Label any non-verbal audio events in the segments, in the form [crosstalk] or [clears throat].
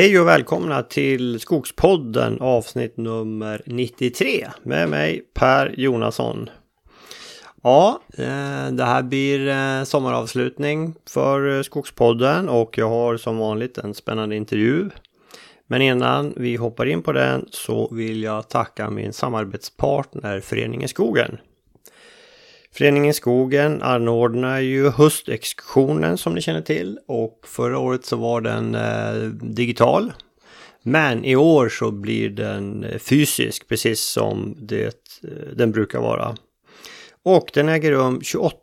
Hej och välkomna till Skogspodden avsnitt nummer 93 med mig Per Jonasson. Ja, eh, det här blir eh, sommaravslutning för eh, Skogspodden och jag har som vanligt en spännande intervju. Men innan vi hoppar in på den så vill jag tacka min samarbetspartner Föreningen Skogen. Föreningen Skogen anordnar ju höstexkursionen som ni känner till och förra året så var den eh, digital. Men i år så blir den eh, fysisk precis som det, eh, den brukar vara. Och den äger rum 28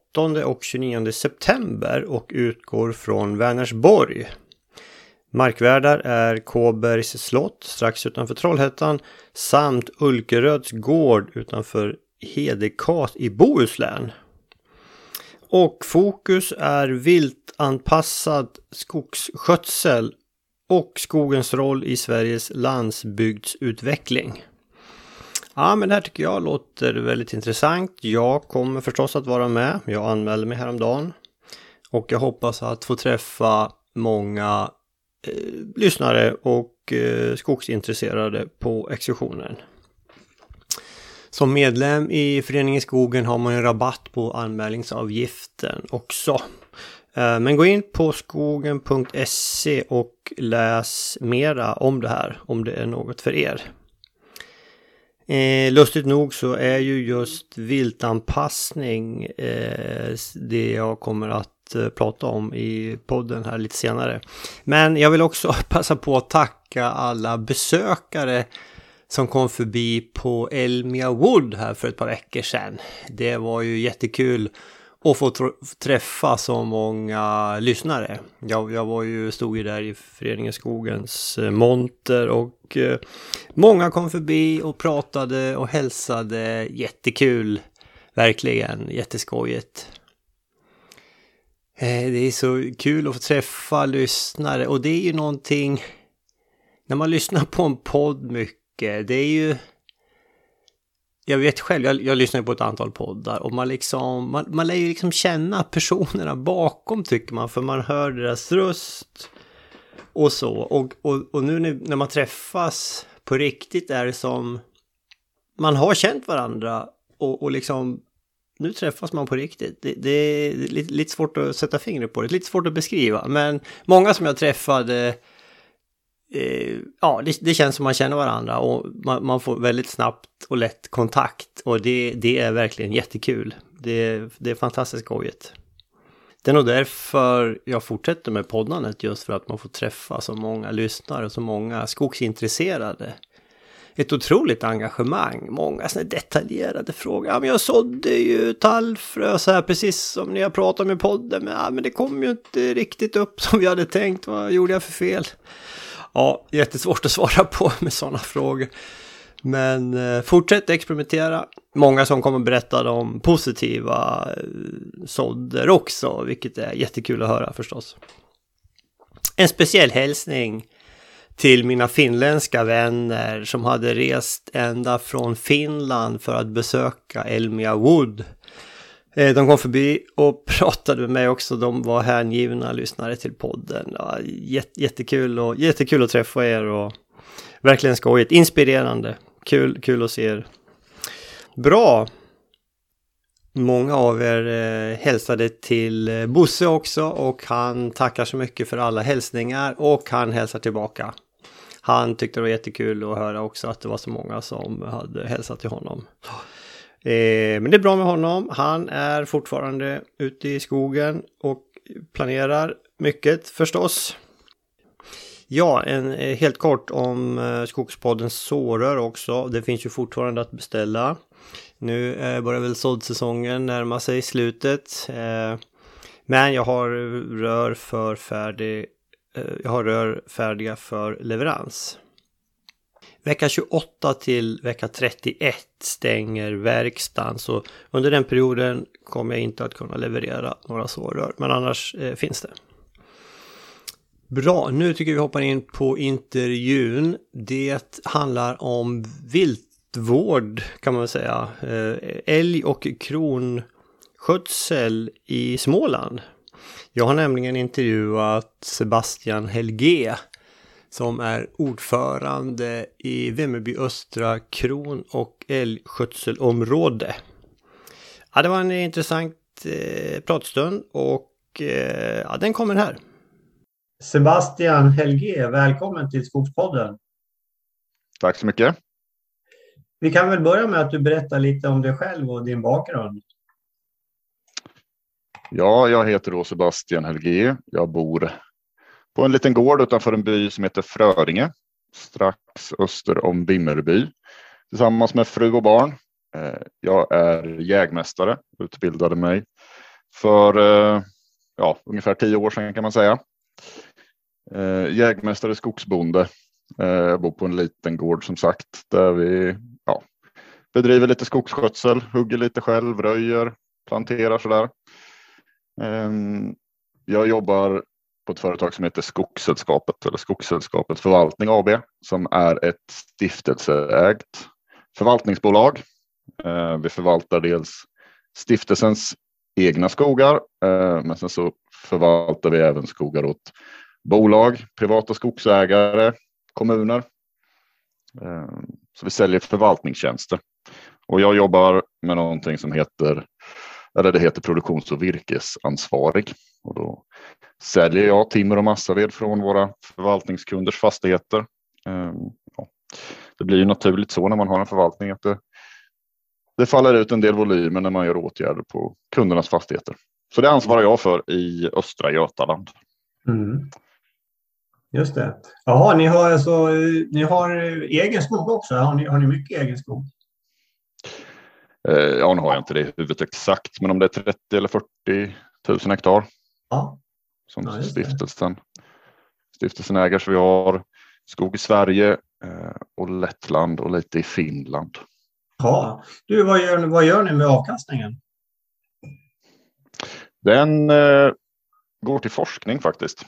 och 29 september och utgår från Vänersborg. Markvärdar är Kåbergs slott strax utanför Trollhättan samt Ulkeröds gård utanför Hedekas i Bohuslän. Och fokus är viltanpassad skogsskötsel och skogens roll i Sveriges landsbygdsutveckling. Ja, men det här tycker jag låter väldigt intressant. Jag kommer förstås att vara med. Jag anmälde mig häromdagen. Och jag hoppas att få träffa många eh, lyssnare och eh, skogsintresserade på exkursionen. Som medlem i Föreningen Skogen har man en rabatt på anmälningsavgiften också. Eh, men gå in på skogen.se och läs mera om det här om det är något för er. Eh, lustigt nog så är ju just viltanpassning eh, det jag kommer att eh, prata om i podden här lite senare. Men jag vill också [laughs] passa på att tacka alla besökare som kom förbi på Elmia Wood här för ett par veckor sedan. Det var ju jättekul att få träffa så många lyssnare. Jag, jag var ju, stod ju där i Föreningen Skogens eh, monter och eh, många kom förbi och pratade och hälsade. Jättekul, verkligen jätteskojigt. Eh, det är så kul att få träffa lyssnare och det är ju någonting när man lyssnar på en podd mycket Eh, det är ju... Jag vet själv, jag, jag lyssnar på ett antal poddar och man liksom, man, man lär ju liksom känna personerna bakom tycker man, för man hör deras röst och så. Och, och, och nu när, när man träffas på riktigt är det som, man har känt varandra och, och liksom nu träffas man på riktigt. Det, det är lite, lite, svårt att sätta fingret på det, lite svårt att beskriva. Men många som jag träffade eh, ja, det, det, känns som man känner varandra och man, man, får väldigt snabbt och lätt kontakt och det, det är verkligen jättekul. Det, det är fantastiskt skojigt. Det är nog därför jag fortsätter med poddandet just för att man får träffa så många lyssnare och så många skogsintresserade. Ett otroligt engagemang, många sådana detaljerade frågor. Ja, men jag sådde ju tallfrö så här precis som ni har pratat om i podden, men, ja, men det kom ju inte riktigt upp som vi hade tänkt. Vad gjorde jag för fel? Ja, jättesvårt att svara på [laughs] med sådana frågor. Men eh, fortsätt experimentera. Många som kommer berätta om positiva eh, sådder också, vilket är jättekul att höra förstås. En speciell hälsning till mina finländska vänner som hade rest ända från Finland för att besöka Elmia Wood Eh, Eh, de kom förbi och [laughs] pratade med mig också. De var hängivna lyssnare till podden. Ja, jättekul, och, jättekul att träffa er och verkligen skojigt. Inspirerande. Kul, kul att se er. Bra. Många av er eh, hälsade till eh, Bosse också och han tackar så mycket för alla hälsningar och han hälsar tillbaka. Han tyckte det var jättekul att höra också att det var så många som hade hälsat till honom. Eh, men det är bra med honom. Han är fortfarande ute i skogen och planerar mycket förstås. Ja, en, eh, helt kort om eh, Skogspoddens sårör också. Det finns ju fortfarande att beställa. Nu eh, börjar väl såddsäsongen närma sig slutet. Men jag har rör för färdig, jag har rör färdiga för leverans. Vecka 28 till vecka 31 stänger verkstaden så under den perioden kommer jag inte att kunna leverera några sårrör men annars eh, finns det. Bra, nu tycker vi hoppar in på intervjun. Det handlar om viltvård kan man väl säga. Eh, älg och kronskötsel i Småland. Jag har nämligen intervjuat Sebastian Helge som är ordförande i Vimmerby Östra kron och älgskötselområde. Ja, det var en intressant eh, pratstund och eh, ja, den kommer här. Sebastian Helge, välkommen till Skogspodden. Tack så mycket. Vi kan väl börja med att du berättar lite om dig själv och din bakgrund. Ja, jag heter då Sebastian Helge. Jag bor på en liten gård utanför en by som heter Fröringe, strax öster om Vimmerby, tillsammans med fru och barn. Eh, jag är jägmästare, utbildade mig för eh, ja, ungefär tio år sedan kan man säga. Eh, jägmästare, skogsbonde. Jag bor på en liten gård som sagt där vi ja, bedriver lite skogsskötsel, hugger lite själv, röjer, planterar sådär. Ehm, jag jobbar på ett företag som heter Skogssällskapet eller Skogssällskapet Förvaltning AB som är ett stiftelseägt förvaltningsbolag. Eh, vi förvaltar dels stiftelsens egna skogar, eh, men sen så förvaltar vi även skogar åt bolag, privata skogsägare, kommuner. Eh, så vi säljer förvaltningstjänster och jag jobbar med någonting som heter eller det heter produktions och virkesansvarig. Och då säljer jag timmer och massaved från våra förvaltningskunders fastigheter. Ehm, det blir ju naturligt så när man har en förvaltning att det, det faller ut en del volymer när man gör åtgärder på kundernas fastigheter. Så det ansvarar jag för i östra Götaland. Mm. Just det. Jaha, ni har alltså eh, ni har egen skog också? Har ni, har ni mycket egen skog? Eh, ja, nu har jag inte det i huvudet exakt, men om det är 30 eller 40 000 hektar. Ja. Som ja, stiftelsen, stiftelsen äger. Så vi har skog i Sverige eh, och Lettland och lite i Finland. Ja, du, vad gör, vad gör ni med avkastningen? Den eh, går till forskning faktiskt.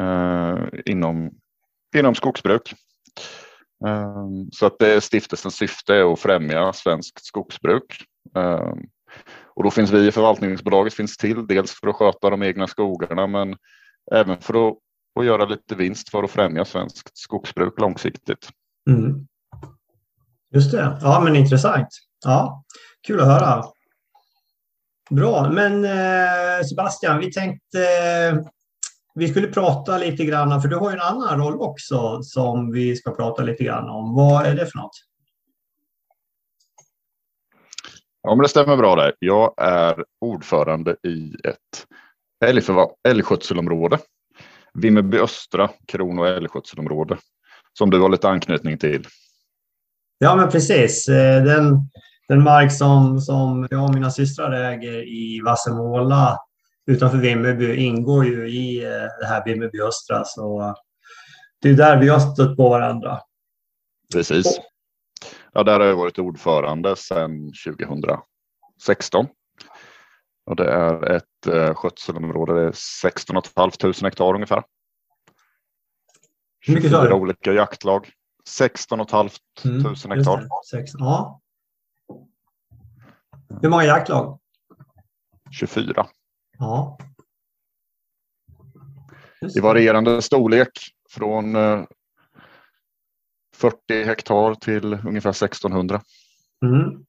Eh, inom, inom skogsbruk. Ehm, så att det stiftelsens syfte är att främja svenskt skogsbruk. Ehm, och då finns vi i förvaltningsbolaget finns till, dels för att sköta de egna skogarna men även för att, att göra lite vinst för att främja svenskt skogsbruk långsiktigt. Mm. Just det, ja men intressant. Ja, kul att höra. Bra, men eh, Sebastian, vi tänkte vi skulle prata lite grann, för du har ju en annan roll också som vi ska prata lite grann om. Vad är det för något? Ja, men det stämmer bra där. Jag är ordförande i ett älgskötselområde. Vimmerby Östra kron och älgskötselområde som du har lite anknytning till. Ja, men precis. Eh, den, den mark som, som jag och mina systrar äger i Vassemåla utanför Vimmerby ingår ju i eh, det här Vimmerby Östra. Så det är där vi har stött på varandra. Precis. Ja, där har jag varit ordförande sedan 2016. Och det är ett eh, skötselområde, det är 16 500 hektar ungefär. Hur mycket sa du? olika jaktlag. 16 500 mm, hektar. Ja. Hur många jaktlag? 24. Ja. I varierande storlek från 40 eh, hektar till ungefär 1600. Mm.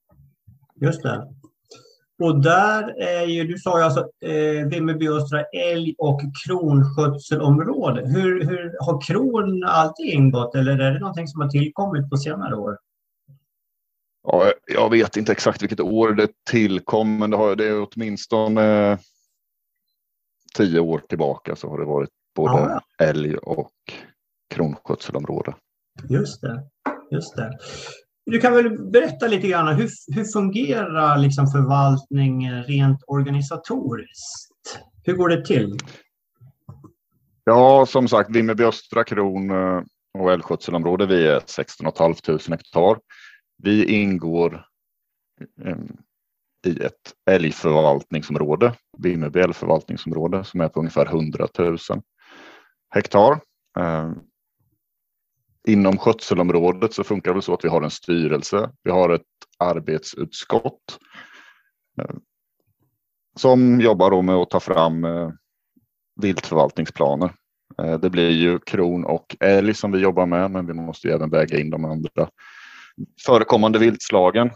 Just det. Och där är ju, du sa ju alltså eh, Vimmerby Östra älg och kronskötselområde. Hur, hur, har kron alltid ingått eller är det någonting som har tillkommit på senare år? Ja, jag vet inte exakt vilket år det tillkom, men det, har, det är åtminstone eh, tio år tillbaka så har det varit både ja. älg och kronskötselområde. Just det, just det. Du kan väl berätta lite grann, hur, hur fungerar liksom förvaltning rent organisatoriskt? Hur går det till? Ja, som sagt, Vimmerby Östra kron eh, och älgskötselområde, vi är 16 500 hektar. Vi ingår i ett älgförvaltningsområde, Vimmerby älgförvaltningsområde som är på ungefär 100 000 hektar. Eh, inom skötselområdet så funkar det så att vi har en styrelse. Vi har ett arbetsutskott eh, som jobbar med att ta fram eh, viltförvaltningsplaner det blir ju kron och älg som vi jobbar med, men vi måste ju även väga in de andra förekommande viltslagen.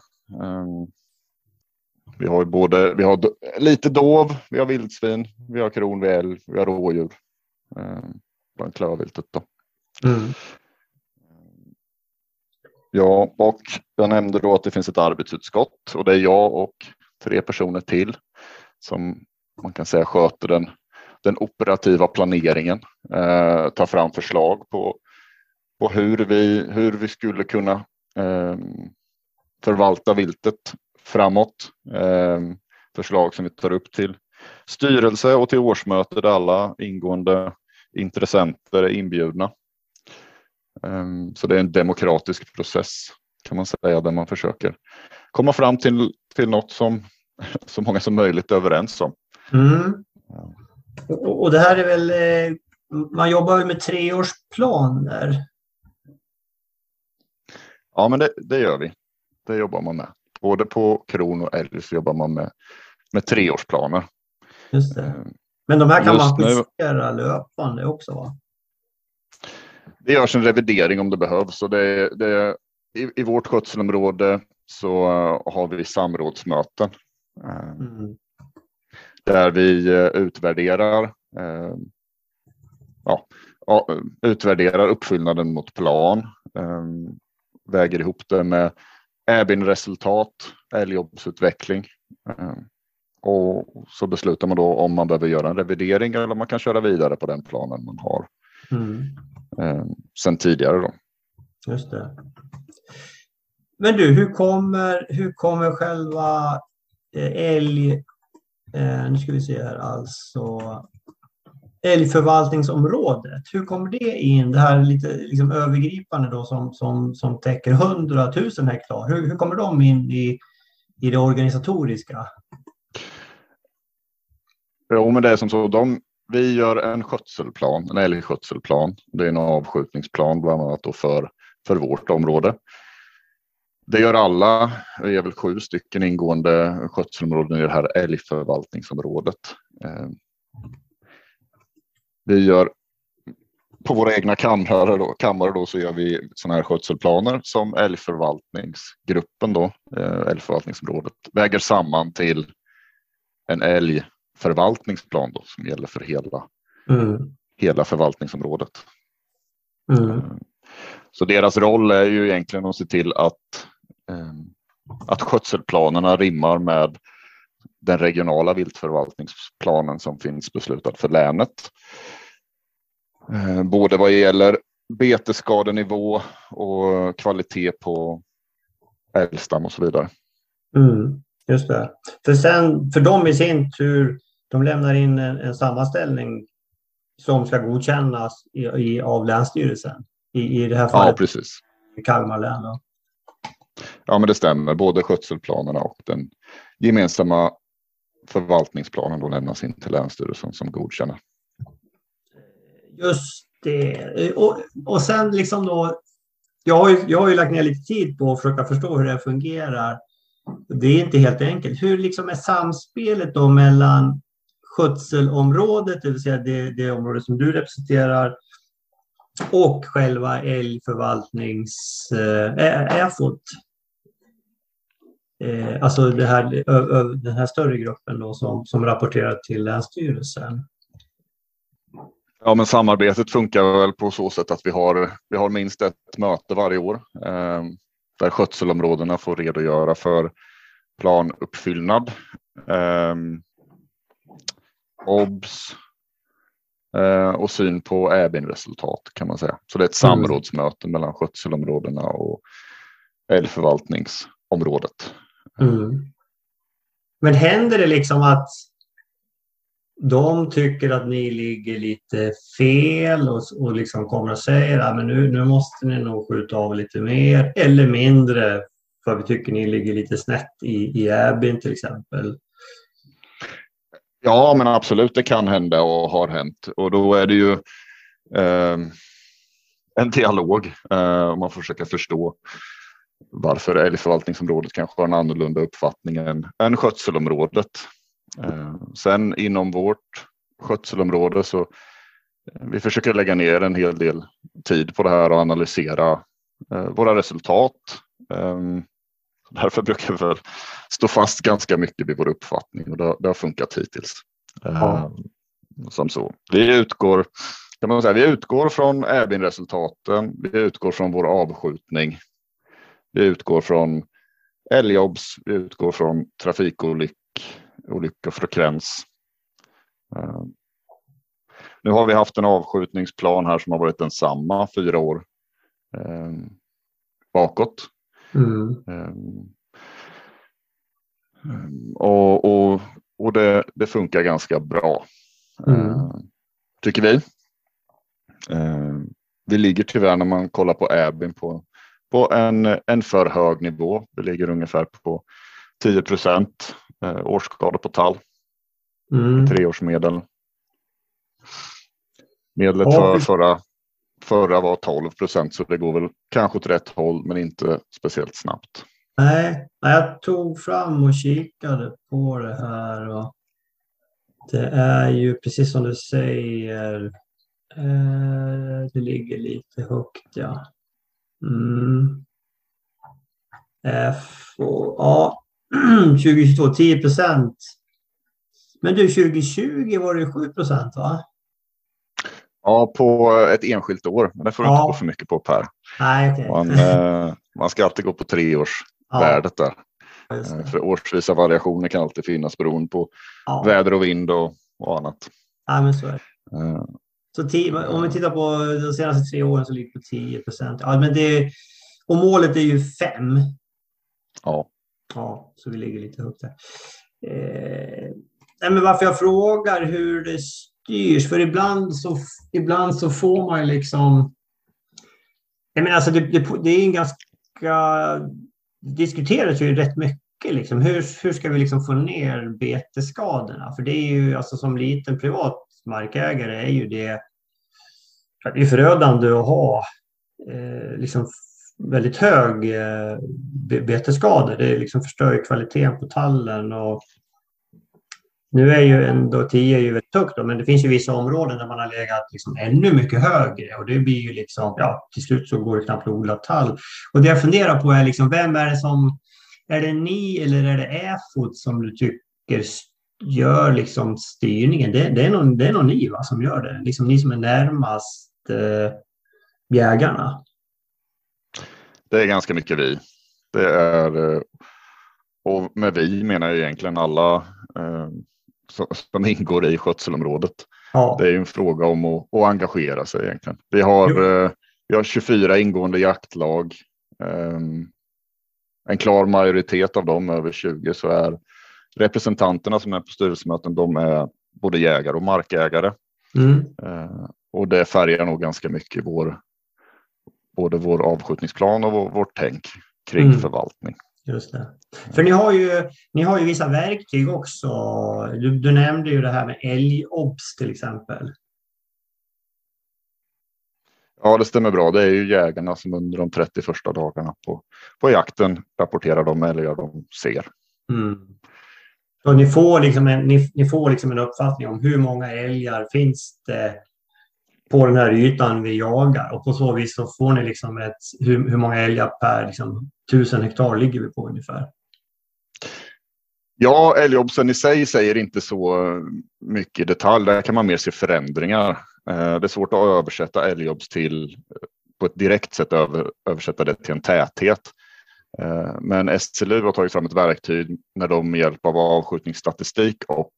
Vi har både, vi har lite dov, vi har vildsvin, vi har kron, vi har älg, vi har rådjur. Ehm, bland klövviltet då. Mm. Ja, och jag nämnde då att det finns ett arbetsutskott och det är jag och tre personer till som man kan säga sköter den, den operativa planeringen, eh, tar fram förslag på, på hur, vi, hur vi skulle kunna eh, förvalta viltet framåt. Eh, förslag som vi tar upp till styrelse och till årsmöte där alla ingående intressenter är inbjudna. Ehm, så det är en demokratisk process kan man säga där man försöker komma fram till, till något som [laughs] så många som möjligt är överens om. Mm. Och, det här är väl, eh, man jobbar väl med treårsplaner? Ja, men det, det, gör vi. Det jobbar man med. Både på kron och så jobbar man med, med treårsplaner. Just det. Ehm, men de här kan Just man justera nu, löpande också? Va? Det görs en revidering om det behövs. Och det, det, i, I vårt skötselområde så har vi samrådsmöten. Mm. Där vi eh, utvärderar, eh, ja, utvärderar uppfyllnaden mot plan. Eh, väger ihop det med EBIN-resultat, älgjobbsutveckling. Och så beslutar man då om man behöver göra en revidering eller om man kan köra vidare på den planen man har mm. eh, sen tidigare. Då. Just det. Men du, hur kommer, hur kommer själva eh, älg... Eh, nu ska vi se här alltså. Älgförvaltningsområdet, hur kommer det in? Det här lite liksom övergripande då som, som, som täcker 100 000 hektar. Hur, hur kommer de in i, i det organisatoriska? Jo, men det är som så. De, vi gör en skötselplan, en älgskötselplan. Det är en avskjutningsplan bland annat då för, för vårt område. Det gör alla. Vi är väl sju stycken ingående skötselområden i det här älgförvaltningsområdet. Eh, vi gör på våra egna kammare då, kammare då så gör vi sådana här skötselplaner som älgförvaltningsgruppen då, eh, älgförvaltningsområdet väger samman till en älg förvaltningsplan då, som gäller för hela, mm. hela förvaltningsområdet. Mm. Eh, så deras roll är ju egentligen att se till att, eh, att skötselplanerna rimmar med den regionala viltförvaltningsplanen som finns beslutad för länet. Eh, både vad gäller betesskadenivå och kvalitet på älgstam och så vidare. Mm, just det. För, sen, för dem i sin tur de lämnar in en, en sammanställning som ska godkännas i, i, av Länsstyrelsen. I, I det här fallet ja, precis. i Kalmar län. Då. Ja, men det stämmer. Både skötselplanerna och den gemensamma förvaltningsplanen då lämnas in till Länsstyrelsen som godkänner. Just det. Och, och sen liksom då. Jag har, ju, jag har ju lagt ner lite tid på att försöka förstå hur det fungerar. Det är inte helt enkelt. Hur liksom är samspelet då mellan skötselområdet, det vill säga det, det område som du representerar, och själva älgförvaltnings äh, äh, Eh, alltså det här, ö, ö, den här större gruppen då som, som rapporterar till Länsstyrelsen. Ja, men samarbetet funkar väl på så sätt att vi har, vi har minst ett möte varje år eh, där skötselområdena får redogöra för planuppfyllnad. Eh, OBS eh, och syn på EBIN-resultat kan man säga. Så det är ett mm. samrådsmöte mm. mellan skötselområdena och älgförvaltningsområdet. Mm. Men händer det liksom att de tycker att ni ligger lite fel och, och liksom kommer och säger att ja, nu, nu måste ni nog skjuta av lite mer eller mindre för vi tycker ni ligger lite snett i, i Äbin till exempel. Ja, men absolut, det kan hända och har hänt. Och då är det ju eh, en dialog eh, om man försöker förstå varför älgförvaltningsområdet kanske har en annorlunda uppfattning än, än skötselområdet. Eh, sen inom vårt skötselområde så vi försöker lägga ner en hel del tid på det här och analysera eh, våra resultat. Um, därför brukar vi väl stå fast ganska mycket vid vår uppfattning och det, det har funkat hittills. Ja. Um, som så. Vi utgår, kan man säga, vi utgår från äbin-resultaten, vi utgår från vår avskjutning, vi utgår från älgjobs, vi utgår från trafikolyckofrekvens. Uh, nu har vi haft en avskjutningsplan här som har varit densamma fyra år eh, bakåt. Mm. Eh, och och, och det, det funkar ganska bra, mm. eh, tycker vi. Eh, vi ligger tyvärr när man kollar på Äbin på, på en, en för hög nivå. Vi ligger ungefär på 10 procent eh, årsskador på tall. Mm. Treårsmedel. Medlet ja. för förra, förra var 12 procent så det går väl kanske åt rätt håll men inte speciellt snabbt. Nej, jag tog fram och kikade på det här. Och det är ju precis som du säger. Eh, det ligger lite högt ja. Mm. F och, ja, 2022 10 procent. Men du 2020 var det 7 procent va? Ja, på ett enskilt år. Men det får du ja. inte gå för mycket på Per. Nej, okay. man, [laughs] eh, man ska alltid gå på treårsvärdet ja. där. Eh, för årsvisa variationer kan alltid finnas beroende på ja. väder och vind och, och annat. Ja, men så är det. Så tio, om vi tittar på de senaste tre åren så ligger det på 10 procent. Ja, men det, och målet är ju fem. Ja. Ja, så vi ligger lite högt där. Eh, nej, men varför jag frågar hur det styrs. För ibland så, ibland så får man ju liksom... Jag menar, alltså det, det, det är en ganska... Det diskuteras ju rätt mycket. Liksom. Hur, hur ska vi liksom få ner betesskadorna? För det är ju alltså som liten privat markägare är ju det, det är förödande att ha eh, liksom väldigt hög eh, betesskador. Det liksom förstör kvaliteten på tallen och nu är ju ändå 10 är ju väldigt högt, då, men det finns ju vissa områden där man har legat liksom ännu mycket högre och det blir ju liksom, ja, till slut så går det knappt att odla tall. Och det jag funderar på är liksom, vem är det som, är det ni eller är det EFOT som du tycker gör liksom styrningen? Det, det, är, nog, det är nog ni va, som gör det, liksom ni som är närmast eh, jägarna. Det är ganska mycket vi. Det är, eh, och med vi menar jag egentligen alla eh, som ingår i skötselområdet. Ja. Det är en fråga om att, att engagera sig egentligen. Vi har, eh, vi har 24 ingående jaktlag. Um, en klar majoritet av dem, över 20, så är representanterna som är på styrelsemöten, de är både jägare och markägare. Mm. Uh, och det färgar nog ganska mycket vår, både vår avskjutningsplan och vår, vårt tänk kring mm. förvaltning. Just det. För ni har ju, ni har ju vissa verktyg också. Du, du nämnde ju det här med älgobs till exempel. Ja, det stämmer bra. Det är ju jägarna som under de 30 första dagarna på, på jakten rapporterar de älgar de ser. Mm. Så ni får, liksom en, ni, ni, får liksom en uppfattning om hur många älgar finns det på den här ytan vi jagar och på så vis så får ni liksom ett, hur, hur många älgar per liksom, tusen hektar ligger vi på ungefär? Ja, älgobsen i sig säger inte så mycket i detalj. Där kan man mer se förändringar. Eh, det är svårt att översätta älgjobs till på ett direkt sätt översätta det till en täthet. Eh, men SLU har tagit fram ett verktyg när de med hjälp av avskjutningsstatistik och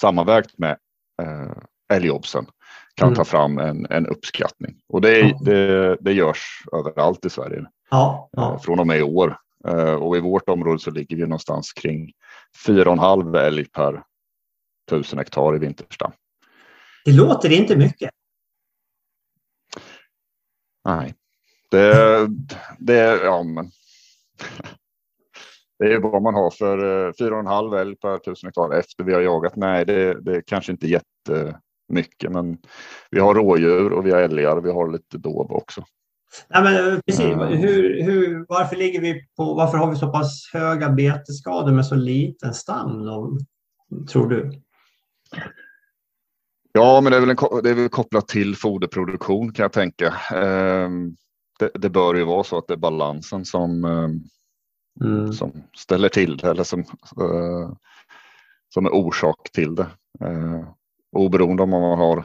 sammanvägt med eh, älgjobsen kan mm. ta fram en, en uppskattning. Och det, ja. det, det görs överallt i Sverige. Ja, ja. Eh, från och med i år. Och i vårt område så ligger vi någonstans kring 4,5 älg per tusen hektar i vinterstam. Det låter inte mycket. Nej, det, det, ja, men, [laughs] det är vad man har för 4,5 eh, älg per tusen hektar efter vi har jagat. Nej, det, det är kanske inte jättemycket, men vi har rådjur och vi har älgar. Vi har lite dov också. Nej, men eh, precis. Mm. Hur, hur, varför, ligger vi på, varför har vi så pass höga betesskador med så liten stam, då, tror du? Ja, men det är, väl en, det är väl kopplat till foderproduktion kan jag tänka. Ehm, det, det, bör ju vara så att det är balansen som, ehm, mm. som ställer till det eller som, uh, som är orsak till det. Uh, oberoende om man har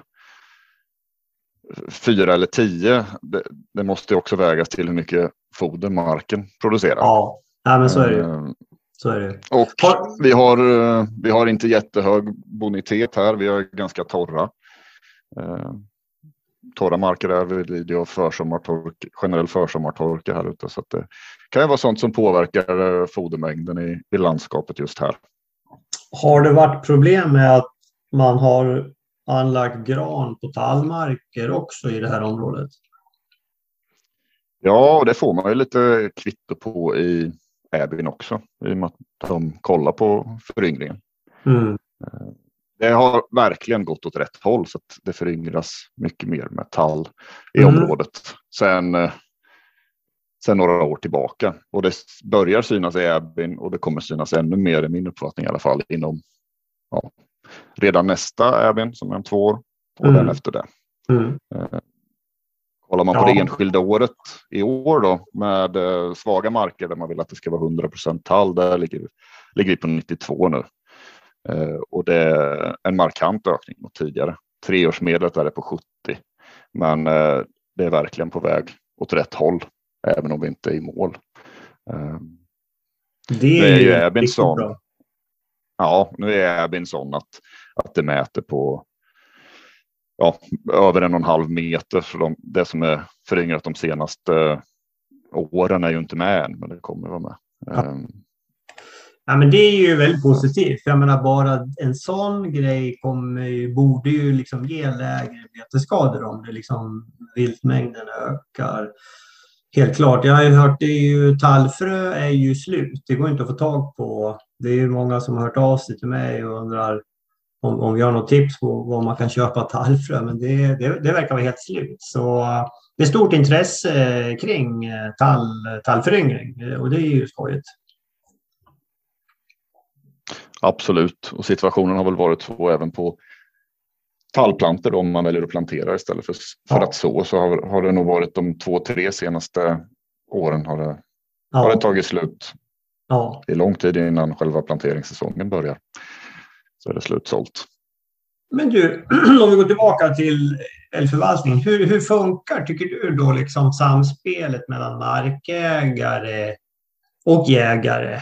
fyra eller tio, det, det måste också vägas till hur mycket foder marken producerar. Ja, ja men så är det. Uh, så är det. Och vi har, vi har inte jättehög bonitet här. Vi är ganska torra. Eh, torra marker är vi lider av försommartorka, generell försommartorka här ute. Så det kan ju vara sånt som påverkar eh, fodermängden i, i landskapet just här. Har det varit problem med att man har anlagt gran på tallmarker också i det här området? Ja, det får man ju lite kvitto på i Äbyn också i och med att de kollar på föryngringen. Mm. Det har verkligen gått åt rätt håll så att det föryngras mycket mer metall i mm. området sen, eh, sen några år tillbaka. Och det börjar synas i Äbyn och det kommer synas ännu mer i min uppfattning i alla fall inom ja, redan nästa Äbyn som är om två år och mm. den efter det. Mm. Eh, kollar man på det enskilda året i år då med eh, svaga marker där man vill att det ska vara 100% tall, där ligger, ligger vi på 92 nu. Eh, och det är en markant ökning mot tidigare. Treårsmedlet är på 70, men eh, det är verkligen på väg åt rätt håll, även om vi inte är i mål. Eh, det är, det är ju Abinson. Ja, nu är Abinson att, att det mäter på ja, över en och en halv meter. Så de, det som är föryngrat de senaste åren är ju inte med än, men det kommer vara med. Ja. Ja, men det är ju väldigt positivt. För jag menar, bara en sån grej kommer, borde ju liksom ge lägre betesskador om det liksom viltmängden ökar. Helt klart. Jag har ju hört det är ju tallfrö är ju slut. Det går inte att få tag på. Det är ju många som har hört av sig till mig och undrar om, om vi har något tips på var man kan köpa tallfrö. Men det, det, det verkar vara helt slut. Så det är stort intresse kring tall, tallföryngring och det är ju skojigt. Absolut, och situationen har väl varit så även på tallplantor om man väljer att plantera istället för, för ja. att så. Så har, har det nog varit de två, tre senaste åren har det, ja. har det tagit slut. Ja. Det är lång tid innan själva planteringssäsongen börjar. Så är det slutsålt. Men du, [clears throat] om vi går tillbaka till älgförvaltningen. Hur, hur funkar, tycker du, då liksom samspelet mellan markägare och jägare?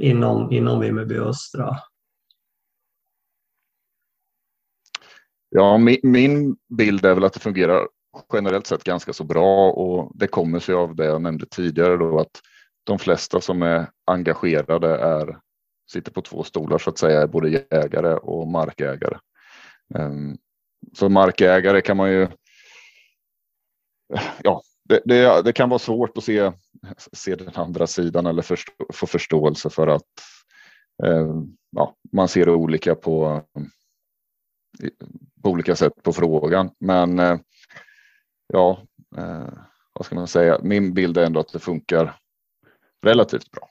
Inom, inom Vimmerby Östra? Ja, min, min bild är väl att det fungerar generellt sett ganska så bra och det kommer sig av det jag nämnde tidigare då att de flesta som är engagerade är sitter på två stolar så att säga, är både jägare och markägare. Som så markägare kan man ju. Ja, det, det, det, kan vara svårt att se, se den andra sidan eller förstå, få förståelse för att eh, ja, man ser olika på, på olika sätt på frågan. Men eh, ja, eh, vad ska man säga? Min bild är ändå att det funkar relativt bra.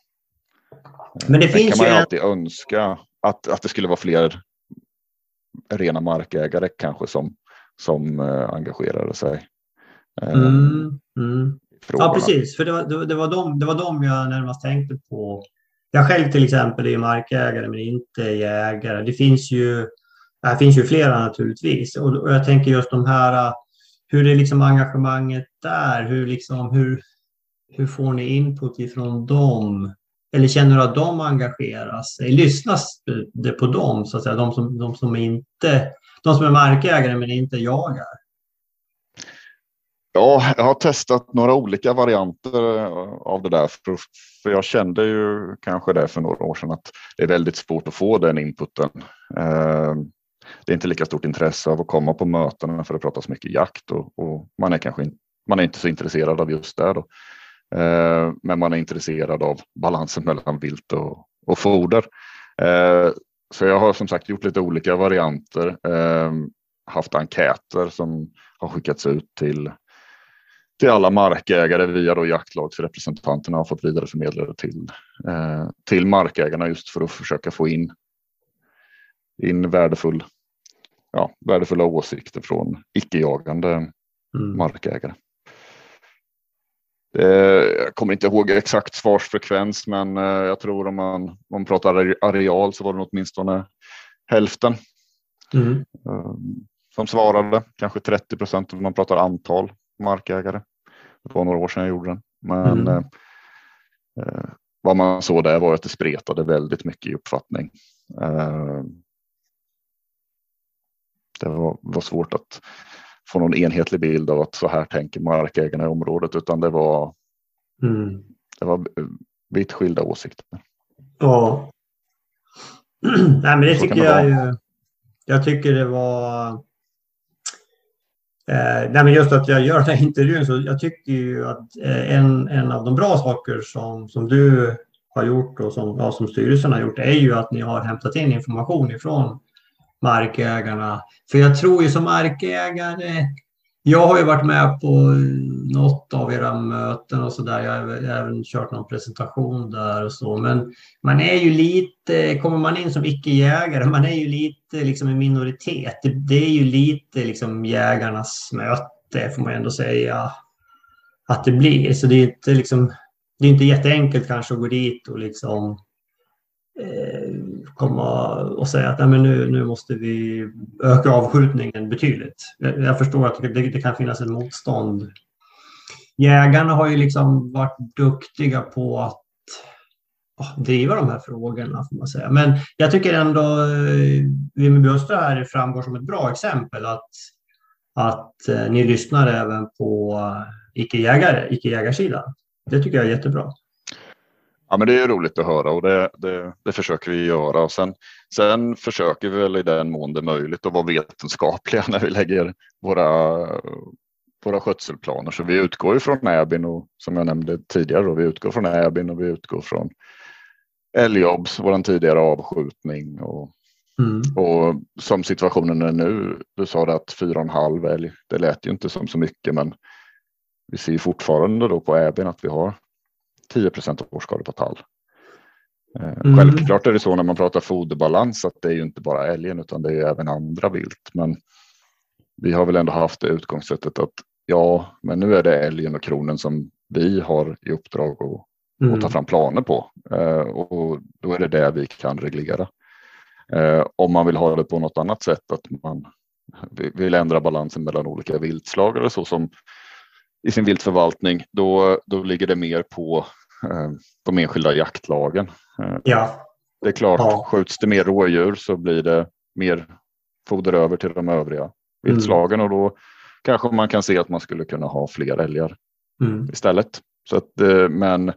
Men det Sen finns kan man ju alltid önska att, att det skulle vara fler rena markägare kanske som, som eh, engagerade sig. Mm, mm. Ja, precis. För det var, det, var de, det var de jag närmast tänkte på. Jag själv till exempel är markägare men inte jägare. Det finns ju, det finns ju flera naturligtvis. Och, och jag tänker just de här, hur är liksom engagemanget där? Hur, liksom, hur, hur får ni input ifrån dem? Eller känner du att de engagerar sig? Lyssnas det på dem, så att säga? De som, de som, inte, de som är markägare men inte jagar? Ja, jag har testat några olika varianter eh, av det där. För, för jag kände ju kanske det för några år sedan att det är väldigt svårt att få den inputen. Eh, det är inte lika stort intresse av att komma på mötena för det pratas mycket jakt och, och man är kanske in, man är inte så intresserad av just det. Då. Eh, men man är intresserad av balansen mellan vilt och, och foder. Så jag har som sagt gjort lite olika varianter. Haft enkäter som har skickats ut till till alla markägare via då jaktlagsrepresentanterna har fått vidareförmedlade till, eh, till markägarna just för att försöka få in, in värdefull, ja, värdefulla åsikter från icke-jagande Mm. markägare. Eh, Jag kommer inte ihåg exakt svarsfrekvens, men eh, jag tror om man, om man pratar are- areal så var det åtminstone hälften Mm. eh, som svarade. Kanske 30 procent om man pratar antal markägare. Det var några år sedan jag gjorde den. Men Mm. eh, eh, vad man såg där var att det spretade väldigt mycket i uppfattning. Eh, det var, var svårt att få någon enhetlig bild av att så här tänker markägarna i området, utan det var, Mm. det var eh, vitt skilda åsikter. Ja. [clears throat] Nej, men det Så tycker jag ju. Jag tycker det var. Eh, nej, men just att jag gör den här intervjun så jag tycker ju att eh, en, en av de bra saker som, som du har gjort och som, ja, som styrelsen har gjort är ju att ni har hämtat in information ifrån markägarna. För jag tror ju som markägare, jag har ju varit med på något av era möten och sådär. Jag har även kört någon presentation där och så. Men man är ju lite, kommer man in som icke-jägare, man är ju lite liksom en minoritet. Det, det är ju lite liksom jägarnas möte får man ändå säga att det blir. Så det är inte liksom, det är inte jätteenkelt kanske att gå dit och liksom eh, komma och säga att Nej, men nu, nu måste vi öka avskjutningen betydligt. Jag, jag förstår att det, det kan finnas en motstånd. Jägarna har ju liksom varit duktiga på att oh, driva de här frågorna får man säga. Men jag tycker ändå eh, Vimmerby Östra här framgår som ett bra exempel att, att eh, ni lyssnar även på eh, icke-jägare, icke-jägarsidan. Det tycker jag är jättebra. Ja, men det är roligt att höra och det, det, det försöker vi göra. Och sen, sen försöker vi väl i den mån det är möjligt att vara vetenskapliga [laughs] när vi lägger våra, våra skötselplaner. Så vi utgår ju från Äbin och som jag nämnde tidigare, då, vi utgår från Äbin och vi utgår från älgjobbs, vår tidigare avskjutning och, Mm. och som situationen är nu. Du sa det att fyra och en halv älg, det lät ju inte som så mycket, men vi ser fortfarande då på Äbin att vi har 10 procent årsskador på tall. Eh, Mm. Självklart är det så när man pratar foderbalans att det är ju inte bara älgen utan det är ju även andra vilt. Men vi har väl ändå haft det utgångssättet att ja, men nu är det älgen och kronen som vi har i uppdrag att, Mm. att ta fram planer på. Eh, och då är det det vi kan reglera. Eh, om man vill ha det på något annat sätt, att man vill ändra balansen mellan olika viltslag eller så som i sin viltförvaltning, då, då ligger det mer på eh, de enskilda jaktlagen. Eh, Ja, det är klart, Ja. skjuts det mer rådjur så blir det mer foder över till de övriga viltslagen och då kanske man kan se att man skulle kunna ha fler älgar mm. istället. Så att, eh, men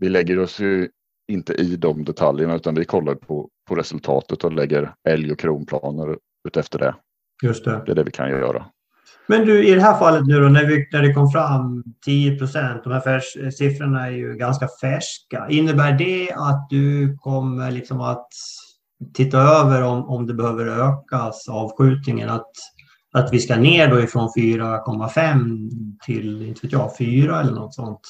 vi lägger oss ju inte i de detaljerna utan vi kollar på, på resultatet och lägger älg och kronplaner utefter det. just det. Det är det vi kan göra. Men du, i det här fallet nu då, när, vi, när det kom fram 10 procent, de här färs, eh, siffrorna är ju ganska färska. Innebär det att du kommer liksom att titta över om, om det behöver ökas avskjutningen? Att, att vi ska ner då ifrån 4,5 till, inte vet jag, 4 eller något sånt?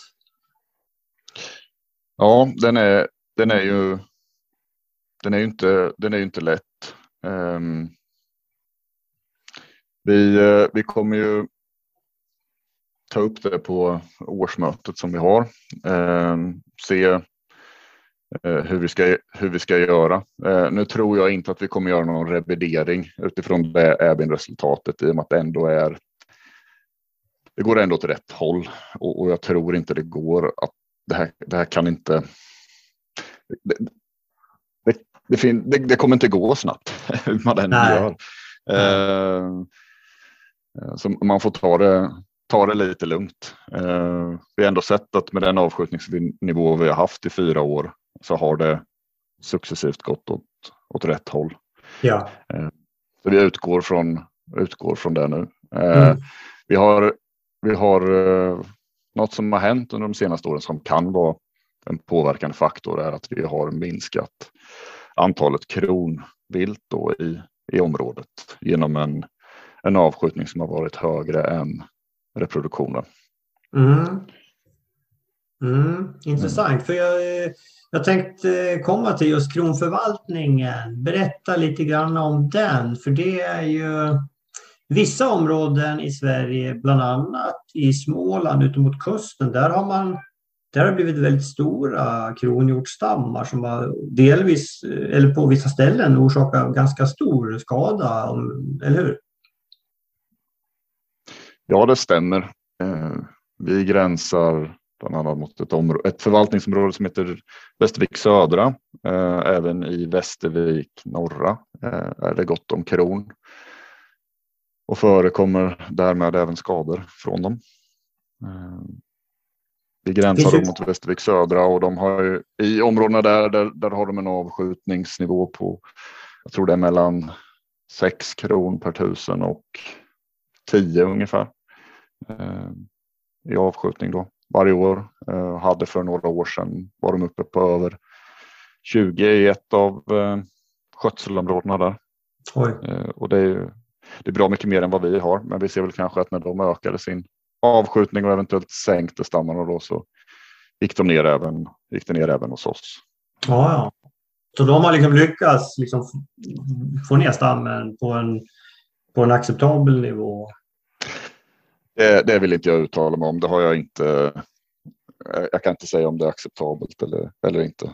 Ja, den är, den är ju. Den är ju inte, den är ju inte lätt. Um, vi, eh, vi kommer ju ta upp det på årsmötet som vi har. Ehm, se eh, hur vi ska, hur vi ska göra. Eh, nu tror jag inte att vi kommer göra någon revidering utifrån det även resultatet i och med att det ändå är. Det går ändå åt rätt håll och, och jag tror inte det går att det här, det här kan inte. Det, det, det, det, kommer inte gå snabbt [laughs] hur man än gör. Eh, så man får ta det, ta det lite lugnt. Eh, vi har ändå sett att med den avskjutningsnivå vi har haft i fyra år så har det successivt gått åt, åt rätt håll. Ja. Så vi utgår från, utgår från det nu. Eh, Mm. Vi har, vi har eh, något som har hänt under de senaste åren som kan vara en påverkande faktor är att vi har minskat antalet kronvilt då i, i området genom en, en avskjutning som har varit högre än reproduktionen. Mm. Mm, intressant, för jag, Jag tänkte komma till just kronförvaltningen. Berätta lite grann om den, för det är ju vissa områden i Sverige, bland annat i Småland ut mot kusten, där har man där har det blivit väldigt stora kronhjortsstammar som har delvis, eh, eller på vissa ställen, orsakat ganska stor skada, eller hur? Ja, det stämmer. Eh, vi gränsar bland annat mot ett, område, ett förvaltningsområde som heter Västervik södra. Eh, även i Västervik norra eh, är det gott om kron och förekommer därmed även skador från dem. Vi gränsar mot Västervik södra och de har ju, i områdena där, där, där har de en avskjutningsnivå på, jag tror det är mellan 6 kron per tusen och 10 ungefär i avskjutning då varje år. Eh, hade för några år sedan var de uppe på över 20 i ett av eh, skötselområdena där. Eh, och det är, det är bra mycket mer än vad vi har, men vi ser väl kanske att när de ökade sin avskjutning och eventuellt sänkte stammarna då så gick de ner även, gick det ner även hos oss. Ja, ja. Så de har liksom lyckats liksom få ner stammen på en, på en acceptabel nivå? Det, det vill inte jag uttala mig om. Det har jag inte. Eh, jag kan inte säga om det är acceptabelt eller, eller inte.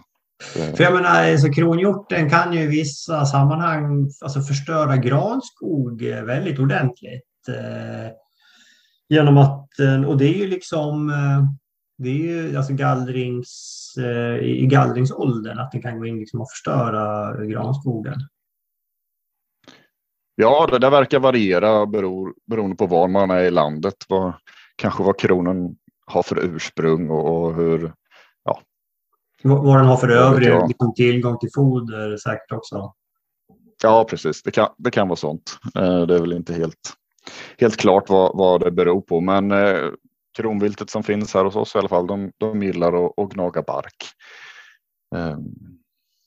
Eh. För jag menar, alltså, kronhjorten kan ju i vissa sammanhang alltså, förstöra granskog väldigt ordentligt. Eh, genom att, och det är ju liksom, det är ju alltså gallrings, i gallringsåldern att den kan gå in liksom och förstöra granskogen. Ja, det där verkar variera beror, beroende på var man är i landet. Vad, kanske vad kronan har för ursprung och, och hur... Ja. Vad den har för övrig liksom, tillgång till foder säkert också. Ja, precis. Det kan, det kan vara sånt. Eh, det är väl inte helt, helt klart vad, vad det beror på. Men eh, kronviltet som finns här hos oss i alla fall, de, de gillar att, att gnaga bark. Eh,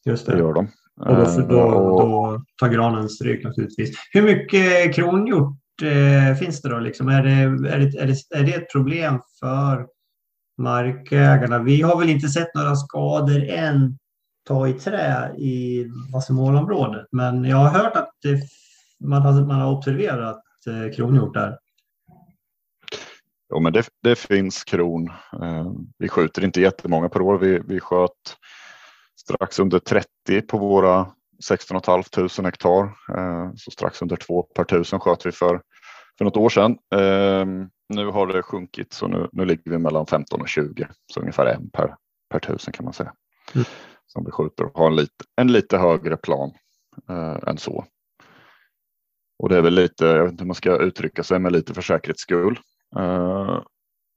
Just det. det gör de. Och då, då, eh, då tar granen stryk naturligtvis. Hur mycket kronhjort eh, finns det då? Liksom? Är, det, är, det, är, det, är det ett problem för markägarna? Vi har väl inte sett några skador än ta i trä i Vassemålområdet, men jag har hört att det, man, har, man har observerat eh, kronhjort där. Jo, men det, det finns kron. Eh, vi skjuter inte jättemånga per år. Vi, vi sköt strax under 30 på våra 16 500 hektar. Eh, så strax under två per tusen sköt vi för, för något år sedan. Ehm, nu har det sjunkit så nu, nu ligger vi mellan 15 och 20, så ungefär en per, per tusen kan man säga. Mm. Som vi skjuter och har en lite, en lite högre plan eh, än så. Och det är väl lite, jag vet inte hur man ska uttrycka sig, men lite för säkerhets skull. Eh,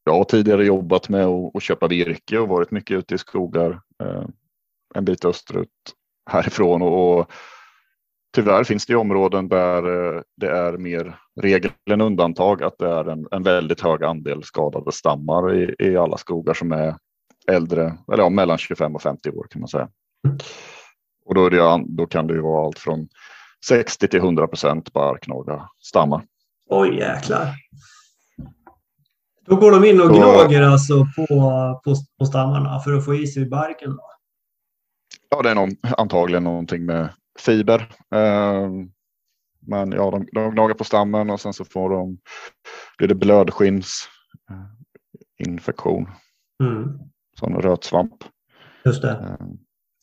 jag har tidigare jobbat med att, köpa virke och varit mycket ute i skogar en bit österut härifrån och, och tyvärr finns det områden där eh, det är mer regel än undantag att det är en, en väldigt hög andel skadade stammar i, i alla skogar som är äldre, eller ja, mellan 25 och 50 år kan man säga. Och då, det, då kan det ju vara allt från 60 till 100 procent barknaga stammar. Oj jäklar. Då går de in och gnager alltså på, på, på stammarna för att få i sig barken? Ja, det är någon, antagligen någonting med fiber. Eh, men ja, de, de gnagar på stammen och sen så får de, blir det blödskinnsinfektion. Eh, mm. Sån rötsvamp. Just det. Eh,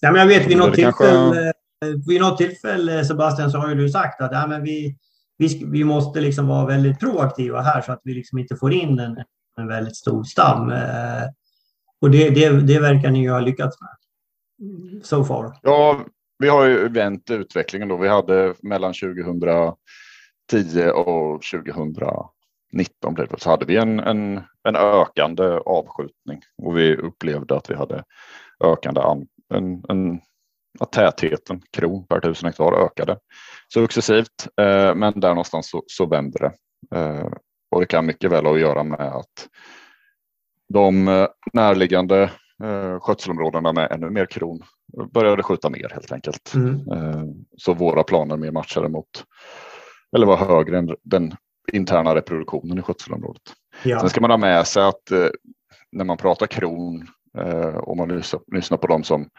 ja, men jag vet vid något, tillfälle, kanske... vid något tillfälle Sebastian så har ju du sagt att ja, men vi, vi, vi måste liksom vara väldigt proaktiva här så att vi liksom inte får in en, en väldigt stor stam. Eh, och det, det, det verkar ni ju ha lyckats med so far? Ja, vi har ju vänt utvecklingen då. Vi hade mellan 2010 och 2019 blev det, så hade vi en, en, en ökande avskjutning och vi upplevde att vi hade ökande an, en, en, att tätheten kron per tusen hektar ökade successivt. Eh, men där någonstans så, så vänder det. Eh, och det kan mycket väl ha att göra med att de eh, närliggande eh, skötselområdena med ännu mer kron började skjuta mer helt enkelt. Mm. Eh, så våra planer mer matchade mot, eller var högre än den interna reproduktionen i skötselområdet. Ja. Sen ska man ha med sig att eh, när man pratar kron om man lyssnar på dem som,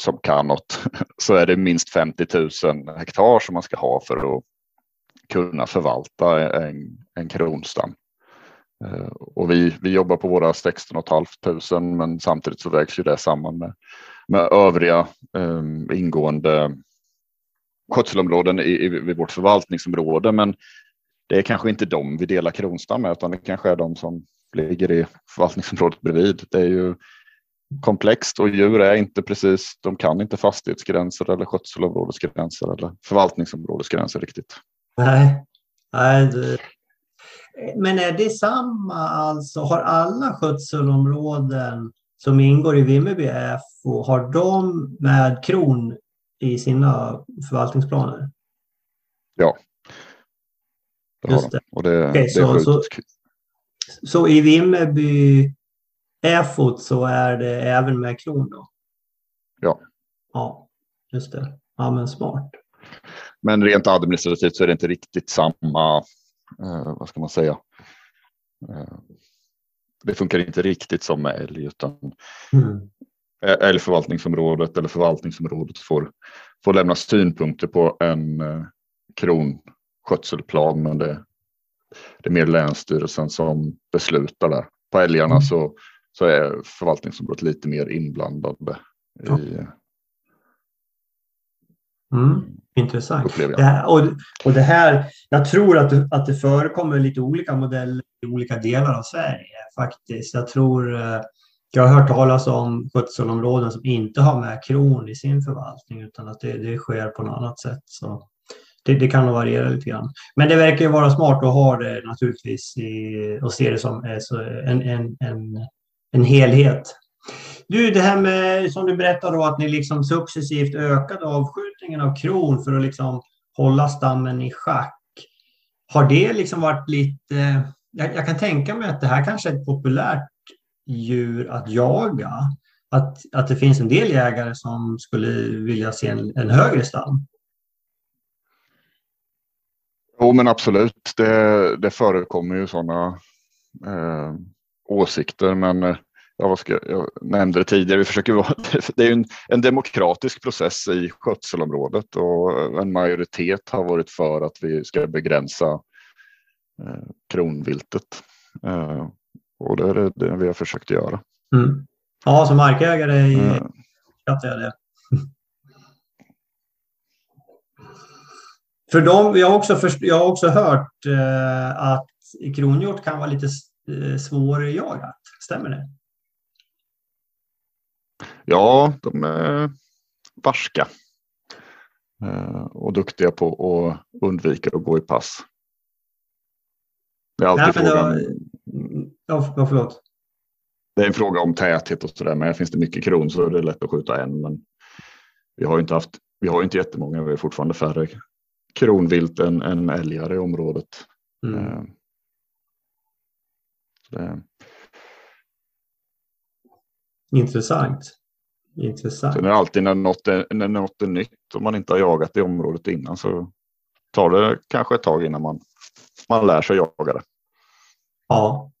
som kan något [laughs] så är det minst 50 000 hektar som man ska ha för att kunna förvalta en, en kronstam. Eh, och vi, vi jobbar på våra 16 500 men samtidigt så vägs ju det samman med, med övriga eh, ingående skötselområden i, i, i vårt förvaltningsområde. Men det är kanske inte de vi delar kronstam med utan det kanske är de som ligger i förvaltningsområdet bredvid. Det är ju komplext och djur är inte precis, de kan inte fastighetsgränser eller skötselområdesgränser eller förvaltningsområdesgränser riktigt. Nej, nej det men är det samma alltså? Har alla skötselområden som ingår i Vimmerby FO, har de med kron i sina förvaltningsplaner? Ja. Det Just det. Och det, okay, det så, så, så, i Vimmerby EFOT så är det även med kron då? Ja. Ja, just det. Ja, men smart. Men rent administrativt så är det inte riktigt samma, eh, vad ska man säga, eh, det funkar inte riktigt som med älg utan mm. älgförvaltningsområdet eller förvaltningsområdet får, får lämna synpunkter på en eh, kronskötselplan men det, det är mer Länsstyrelsen som beslutar där. På älgarna mm. så, så är förvaltningsområdet lite mer inblandade ja. i Mm, intressant. Det här, och, och det här, jag tror att, att det förekommer lite olika modeller i olika delar av Sverige faktiskt. Jag tror eh, jag har hört talas om skötselområden som inte har med kron i sin förvaltning utan att det, det sker på något annat sätt. Så det, det kan nog variera lite grann. Men det verkar vara smart att ha det naturligtvis i, och se det som en, en, en, en helhet du, det här med som du berättade då att ni liksom successivt ökade avskjutningen av kron för att liksom hålla stammen i schack. Har det liksom varit lite... Jag, jag, kan tänka mig att det här kanske är ett populärt djur att jaga. Att, att det finns en del jägare som skulle vilja se en, en högre stam. Jo, men absolut. Det, det förekommer ju sådana eh, åsikter, men eh, ja, ska, jag nämnde det tidigare, vi försöker vara, [laughs] det är en, en demokratisk process i skötselområdet och en majoritet har varit för att vi ska begränsa eh, kronviltet. Eh, och det är det, det, vi har försökt göra. Mm. Ja, som markägare uppskattar jag det. [laughs] För dem, jag, har också först, jag har också hört eh, att kronhjort kan vara lite eh, svårjagat. Stämmer det? Ja, de är barska eh, och duktiga på att undvika att gå i pass. Det är alltid Nej, frågan. Var... Ja, förlåt. Det är en fråga om täthet och så där. Men finns det mycket kron så är det lätt att skjuta en. Men vi har inte haft. Vi har inte jättemånga. Vi har fortfarande färre kronvilt än, än älgar i området. Mm. Eh. Intressant. Intressant. Sen är det alltid när något, är, när något är nytt och man inte har jagat i området innan så tar det kanske ett tag innan man, man lär sig jaga det. Ja.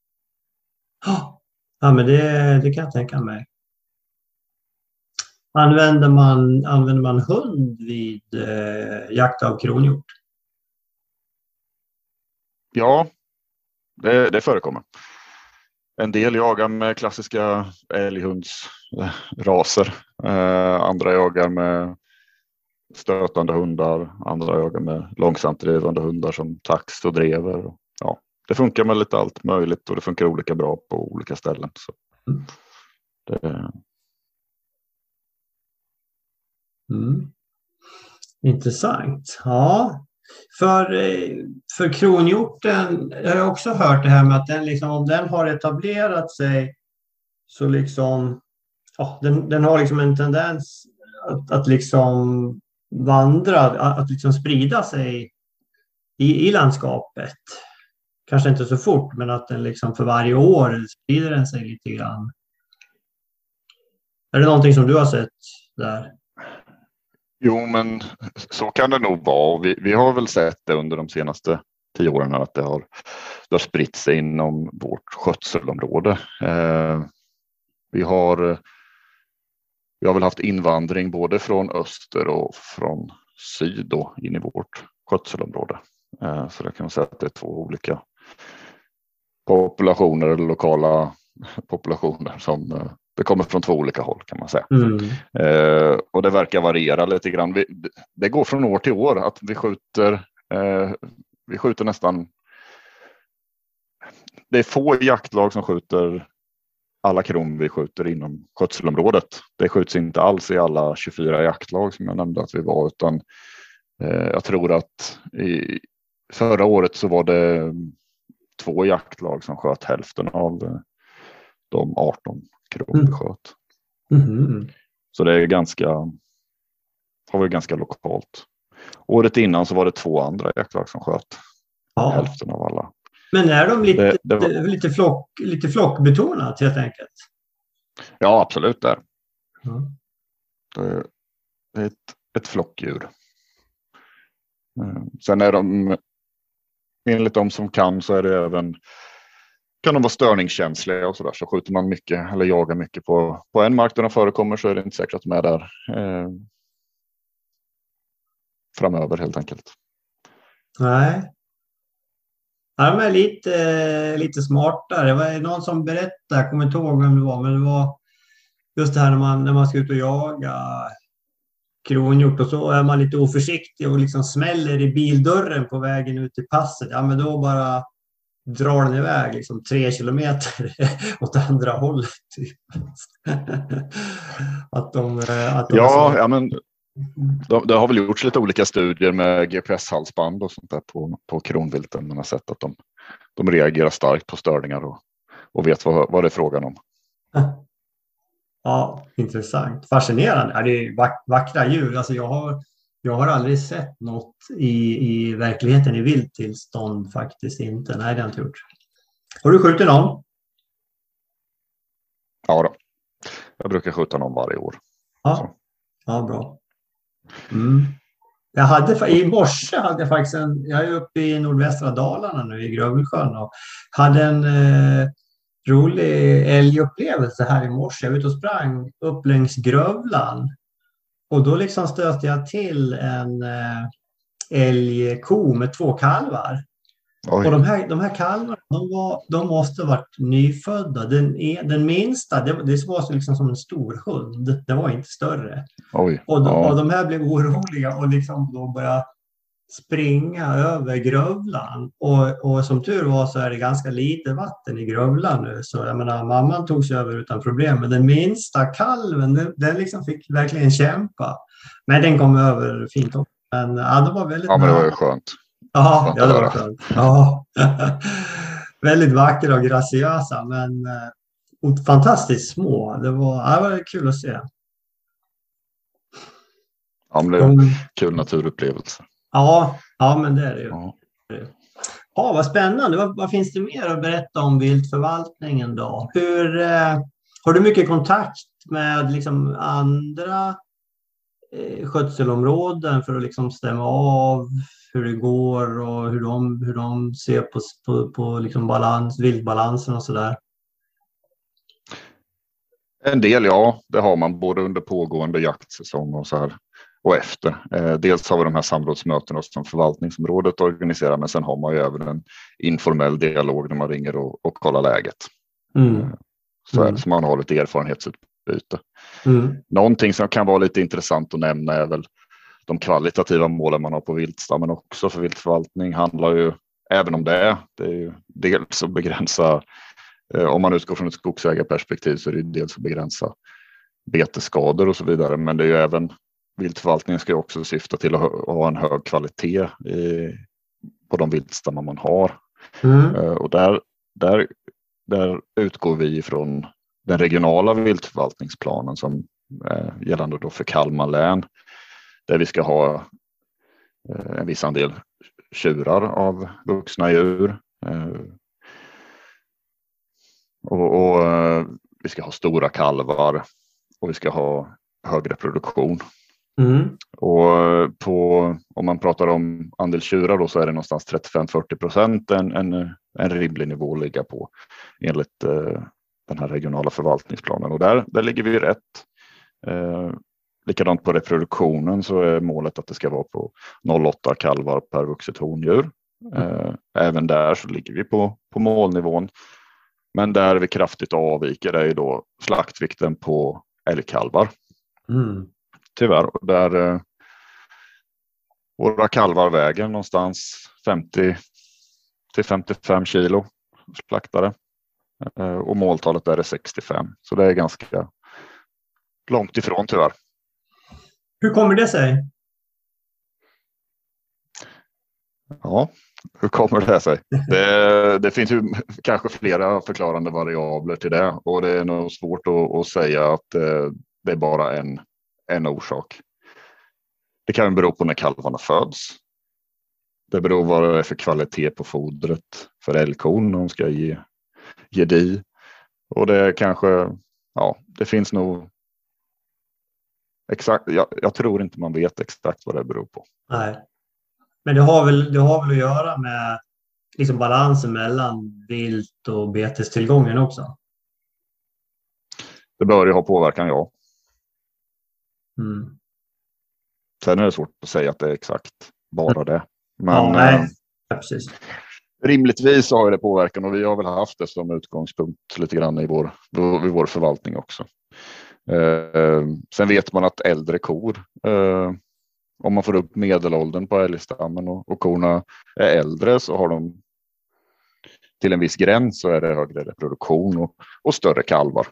Ja, men det, det kan jag tänka mig. Använder man, använder man hund vid eh, jakt av kronhjort? Ja, det, det förekommer. En del jagar med klassiska älghundsraser. Eh, andra jagar med stötande hundar. Andra jagar med långsamt drivande hundar som tax och drever. Ja, det funkar med lite allt möjligt och det funkar olika bra på olika ställen. Så det... Mm. Intressant. Ja, för, eh, för kronhjorten jag har också hört det här med att den liksom, om den har etablerat sig så liksom, ja, den, den har liksom en tendens att, att liksom vandra, att, att liksom sprida sig i, i landskapet. Kanske inte så fort, men att den liksom för varje år sprider den sig lite grann. Är det någonting som du har sett där? Jo, men så kan det nog vara. Vi, vi har väl sett det under de senaste tio åren att det har, det har spritt sig inom vårt skötselområde. Eh, Vi har, vi har väl haft invandring både från öster och från syd då, in i vårt skötselområde. Eh, så det kan man säga att det är två olika populationer eller lokala populationer som eh, det kommer från två olika håll kan man säga. Mm. Eh, och det verkar variera lite grann. Vi, det går från år till år att vi skjuter, eh, vi skjuter nästan. Det är få jaktlag som skjuter alla kron vi skjuter inom skötselområdet. Det skjuts inte alls i alla 24 jaktlag som jag nämnde att vi var, utan eh, jag tror att i, förra året så var det två jaktlag som sköt hälften av eh, de 18 kronor mm. sköt. Mm. Så det är ganska, har varit ganska lokalt. Året innan så var det två andra jaktlag som sköt ja. hälften av alla. Men är de lite, det, det var... lite, flock, lite flockbetonat helt enkelt? Ja, absolut där. Mm. Det, det är ett, ett flockdjur. Eh, sen är de, enligt de som kan så är det även kan de vara störningskänsliga och så där. Så skjuter man mycket eller jagar mycket på, på en mark där de förekommer så är det inte säkert att de är där eh, framöver helt enkelt. Nej. Ja, de är lite, lite smartare. Det var någon som berättade, jag kommer inte ihåg vem det var, men det var just det här när man, när man ska ut och jaga kronhjort och så är man lite oförsiktig och liksom smäller i bildörren på vägen ut till passet. Ja, men då bara drar den iväg liksom tre kilometer [laughs] åt andra hållet. Typ. [laughs] att de, eh, att de ja, så... ja, men det har väl gjorts lite olika studier med GPS-halsband och sånt där på, på kronvilten. Man har sett att de, de reagerar starkt på störningar och, och vet vad, vad det är frågan om. [laughs] Ja, intressant. Fascinerande. Det är vackra djur. Alltså jag har jag har aldrig sett något i, i verkligheten i vildtillstånd faktiskt inte. Nej, det har jag inte gjort. Har du skjutit någon? Ja, då. jag brukar skjuta någon varje år. Ja, ja bra. Mm. Jag hade, I morse hade jag faktiskt en, jag är uppe i nordvästra Dalarna nu i Grövelsjön och hade en eh, rolig älgupplevelse här i morse. Jag var ute och sprang upp längs Grövlan och då liksom stötte jag till en eh, älgko med två kalvar. Oj. Och de här, de här kalvarna, de, var, de måste ha varit nyfödda. Den, den minsta, det, det var liksom som en stor hund. Det var inte större. Oj. Och, de, ja. och de här blev oroliga och liksom då började springa över Grövlan. Och, och som tur var så är det ganska lite vatten i Grövlan nu. Så jag menar, mamman tog sig över utan problem. Men den minsta kalven, den, den liksom fick verkligen kämpa. Men den kom över fint också. Men ja, det var väldigt Ja, men det var ju skönt. Ja, ja det var skönt. Ja. [laughs] väldigt vackra och graciösa, men eh, fantastiskt små. Det var, det var kul att se. Ja, men det är en kul naturupplevelse. Ja, ja men det är det ju. Ja. Ja, vad spännande. Vad, vad, finns det mer att berätta om viltförvaltningen då? Hur, eh, har du mycket kontakt med liksom andra eh, skötselområden för att liksom stämma av hur det går och hur de, hur de ser på, på, på liksom balans, viltbalansen och så där? En del ja, det har man både under pågående jaktsäsong och så här och efter. Eh, dels har vi de här samrådsmötena som förvaltningsområdet organiserar, men sen har man ju även en informell dialog när man ringer och, och kollar läget. Mm. Eh, så det, så man har lite erfarenhetsutbyte. Mm. Någonting som kan vara lite intressant att nämna är väl de kvalitativa målen man har på viltstammen också för viltförvaltning handlar ju även om det. Det är ju dels att begränsa, eh, om man utgår från ett skogsägarperspektiv så är det dels att begränsa betesskador och så vidare, men det är ju även viltförvaltningen ska också syfta till att ha en hög kvalitet i, på de viltstammar man har. Mm. Eh, och där, där, där utgår vi från den regionala viltförvaltningsplanen som eh, gällande då för Kalmar län. Där vi ska ha eh, en viss andel tjurar av vuxna djur. Och, och vi ska ha stora kalvar och vi ska ha hög reproduktion. Mm. Och på, om man pratar om andel tjurar då så är det någonstans 35-40 procent en, en, en rimlig nivå att ligga på enligt eh, den här regionala förvaltningsplanen och där, där ligger vi rätt. Eh, likadant på reproduktionen så är målet att det ska vara på 0,8 kalvar per vuxet hondjur. Eh, även där så ligger vi på, på målnivån. Men där vi kraftigt avviker är ju då slaktvikten på älgkalvar. Mm. Tyvärr. Där, eh, våra kalvar väger någonstans 50 till 55 kilo slaktade. Eh, och måltalet där är 65. Så det är ganska långt ifrån tyvärr. Hur kommer det sig? Ja, hur kommer det sig? Det, det, finns ju kanske flera förklarande variabler till det och det är nog svårt att, att säga att eh, det är bara en, en orsak. Det kan bero på när kalvarna föds. Det beror på vad det är för kvalitet på fodret för älgkon de ska ge, ge di. Och det kanske, ja, det finns nog exakt. Jag, jag tror inte man vet exakt vad det beror på. Nej. Men det har väl, det har väl att göra med liksom balansen mellan vilt och betestillgången också? Det bör ju ha påverkan, ja. Mm. Sen är det svårt att säga att det är exakt bara det. Men ja, nej. eh, Ja, precis. rimligtvis har det påverkan och vi har väl haft det som utgångspunkt lite grann i vår, i vår förvaltning också. Eh, sen vet man att äldre kor, eh, om man får upp medelåldern på älgstammen och, och korna är äldre så har de till en viss gräns så är det högre reproduktion och, och större kalvar.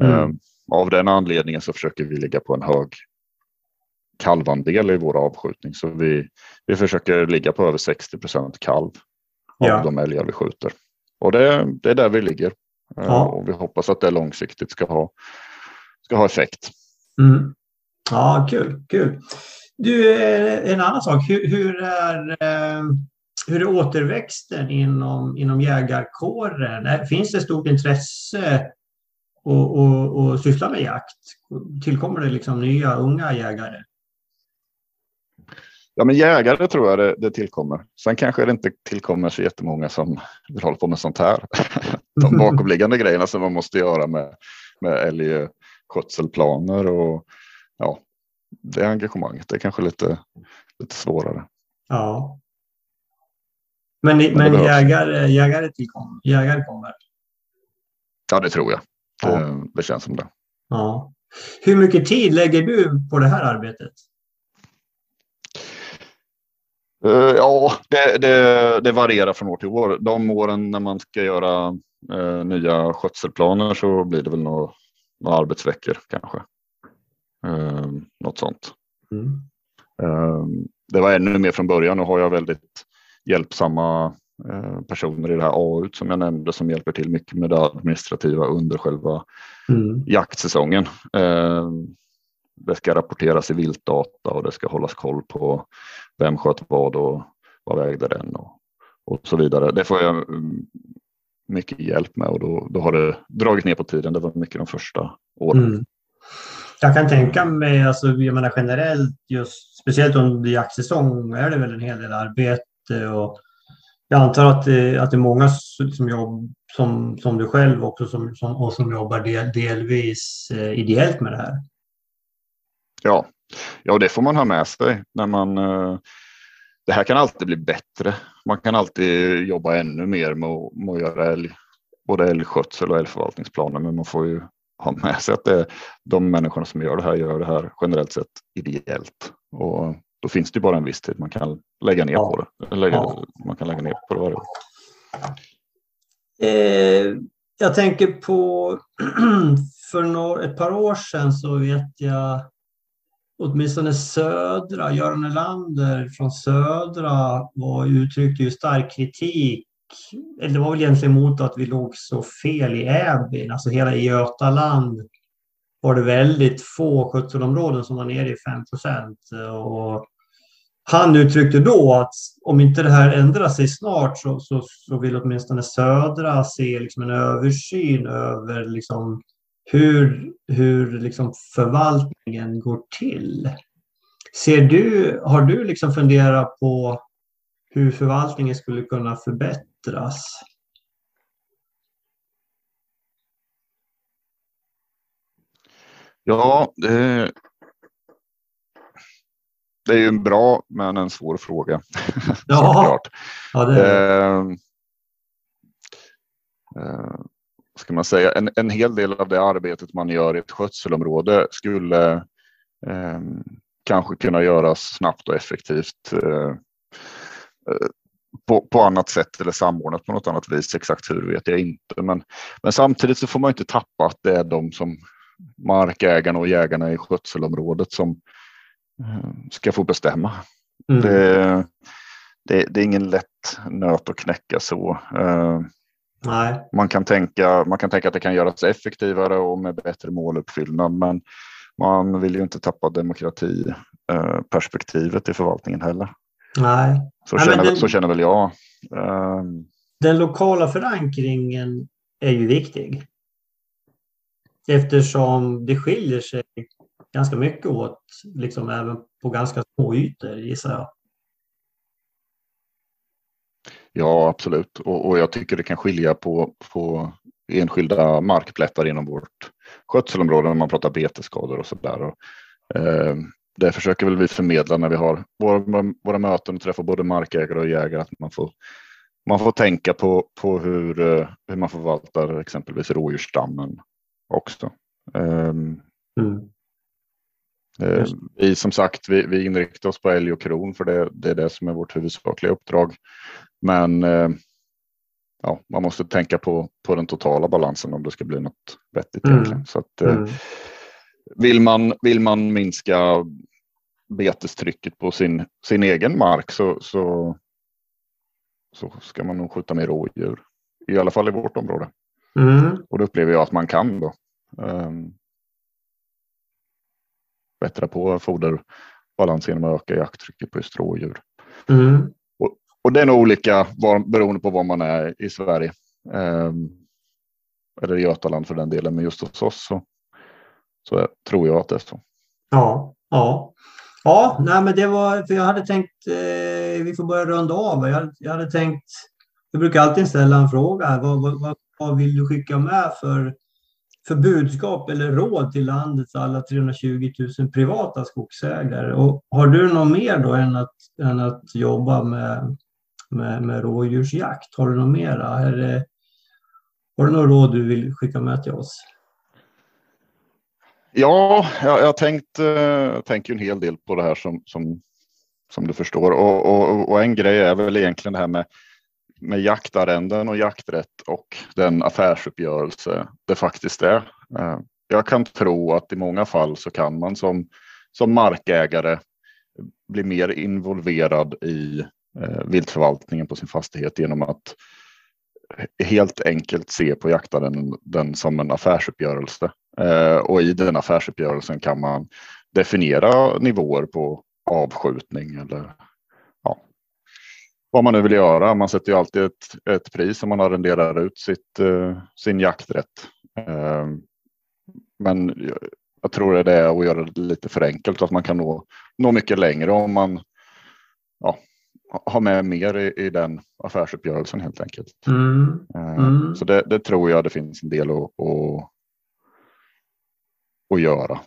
Mm. Av den anledningen så försöker vi ligga på en hög kalvandel i vår avskjutning. Så vi, vi försöker ligga på över 60 procent kalv av Ja. de älgar vi skjuter. Och det, det är där vi ligger. Eh, Ja. Och vi hoppas att det långsiktigt ska ha, ska ha effekt. Mm. Ja, kul, kul. Du, eh, en annan sak. Hur, hur, är, eh, hur är återväxten inom, inom jägarkåren? Finns det stort intresse att, att, att syssla med jakt? Tillkommer det liksom nya unga jägare? Ja, men jägare tror jag det, det tillkommer. Sen kanske det inte tillkommer så jättemånga som [laughs] vill hålla på med sånt här. [laughs] De [laughs] bakomliggande grejerna som man måste göra med, med älgskötselplaner och ja, det engagemanget. Det är kanske lite, lite svårare. Ja. Men, men behövs. jägare, jägare, tillkom, jägare kommer? Ja, det tror jag. Det, Ja. det känns som det. Ja. Hur mycket tid lägger du på det här arbetet? Eh, Ja, det, det, det varierar från år till år. De åren när man ska göra eh, nya skötselplaner så blir det väl några, några arbetsveckor kanske. Eh, något sånt. Mm. Eh, det var ännu mer från början. Nu har jag väldigt hjälpsamma eh, personer i det här AU som jag nämnde som hjälper till mycket med det administrativa under själva Mm. jaktsäsongen. Eh, det ska rapporteras i viltdata och det ska hållas koll på vem sköt vad och vad vägde den och, och så vidare. Det får jag mm, mycket hjälp med och då, då har det dragit ner på tiden. Det var mycket de första åren. Mm. Jag kan tänka mig, alltså, jag menar generellt, just, speciellt under jaktsäsong, är det väl en hel del arbete. Och jag antar att det, att det är många som, jobb, som, som du själv också som, som, och som jobbar del, delvis eh, ideellt med det här. Ja. ja, det får man ha med sig när man eh, det här kan alltid bli bättre. Man kan alltid jobba ännu mer med att, med att göra älg, både älgskötsel och älgförvaltningsplaner. Men man får ju ha med sig att det, de människorna som gör det här gör det här generellt sett ideellt. Och då finns det bara en viss tid man kan lägga ner Ja. på det. Lägga, Ja. Man kan lägga ner på det varje år. Eh, jag tänker på [clears throat] för några, ett par år sedan så vet jag åtminstone Södra, Göran Nylander från Södra var, uttryckte ju stark kritik. Eller det var väl egentligen mot att vi låg så fel i Äbyn, alltså hela Götaland var det väldigt få skötselområden som var nere i 5 procent. Och han uttryckte då att om inte det här ändrar sig snart så, så, så vill åtminstone Södra se liksom en översyn över liksom hur, hur liksom förvaltningen går till. Ser du, har du liksom funderat på hur förvaltningen skulle kunna förbättras? Ja, det är ju en bra men en svår fråga. [laughs] Ja, ja det är eh, eh, ska man säga, en, en hel del av det arbetet man gör i ett skötselområde skulle eh, kanske kunna göras snabbt och effektivt eh, eh, på, på annat sätt eller samordnat på något annat vis. Exakt hur vet jag inte. Men, men samtidigt så får man inte tappa att det är de som markägarna och jägarna i skötselområdet som ska få bestämma. mm. Det, det, det, är ingen lätt nöt att knäcka så. Eh, Nej. Man kan, tänka, man kan tänka att det kan göras effektivare och med bättre måluppfyllnad, men man vill ju inte tappa demokratiperspektivet i förvaltningen heller. Nej. Så, Nej, känner, den- så känner väl jag. Eh, Den lokala förankringen är ju viktig. Eftersom det skiljer sig ganska mycket åt, liksom även på ganska små ytor gissar jag. Ja, absolut. Och, och jag tycker det kan skilja på, på enskilda markplättar inom vårt skötselområde när man pratar betesskador och så där. Och, eh, det försöker väl vi förmedla när vi har våra, våra möten och träffar både markägare och jägare att man får, man får tänka på, på hur, eh, hur man förvaltar exempelvis rådjursstammen också. Ehm, Mm. Eh. Vi som sagt, vi, vi inriktar oss på älg och kron för det, det är det som är vårt huvudsakliga uppdrag. Men eh, ja, man måste tänka på, på den totala balansen om det ska bli något vettigt Mm. egentligen. Så att, eh, Mm. vill, man, vill man minska betestrycket på sin, sin egen mark så, så, så ska man nog skjuta mer rådjur. I alla fall i vårt område. Mm. Och det upplever jag att man kan då. Um, bättra på foderbalans genom att öka jakttrycket på just rådjur. Mm. Och det är nog olika var, beroende på var man är i Sverige. Um, eller i Götaland för den delen. Men just hos oss så, så tror jag att det är så. Ja, ja. Ja, nej men det var, för jag hade tänkt, eh, vi får börja runda av. Jag jag hade tänkt, jag brukar alltid ställa en fråga. Vad, vad, vad vill du skicka med för, för budskap eller råd till landets alla 320 000 privata skogsägare? Och har du något mer då än att, än att jobba med, med, med rådjursjakt? Har du något mera? Är det, har du något råd du vill skicka med till oss? Ja, jag, jag har tänkt, eh, jag tänker en hel del på det här som, som, som du förstår. Och, och, och en grej är väl egentligen det här med, med jaktarrenden och jakträtt och den affärsuppgörelse det faktiskt är. Eh, jag kan tro att i många fall så kan man som, som markägare bli mer involverad i eh, viltförvaltningen på sin fastighet genom att helt enkelt se på jaktarrenden den som en affärsuppgörelse. Eh, och i den affärsuppgörelsen kan man definiera nivåer på avskjutning eller vad man nu vill göra. Man sätter ju alltid ett, ett pris om man arrenderar ut sitt, eh, sin jakträtt. Eh, men jag, tror det är att göra det lite för enkelt, att man kan nå, nå mycket längre om man ja, har med mer i, i den affärsuppgörelsen helt enkelt. Mm. Eh, Mm. Så det, det tror jag det finns en del att, att, att göra.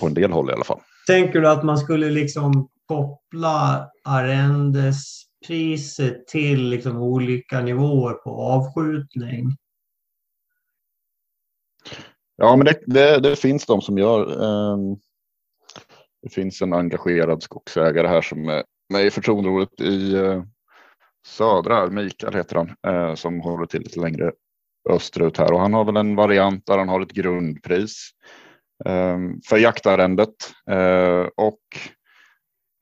På en del håll i alla fall. Tänker du att man skulle liksom koppla priset till liksom olika nivåer på avskjutning? Ja, men det, det, det finns de som gör. Ehm, det finns en engagerad skogsägare här som är med i förtroenderådet i eh, södra, Mikael heter han, eh, som håller till lite längre österut här och han har väl en variant där han har ett grundpris ehm, för jaktarrendet eh, och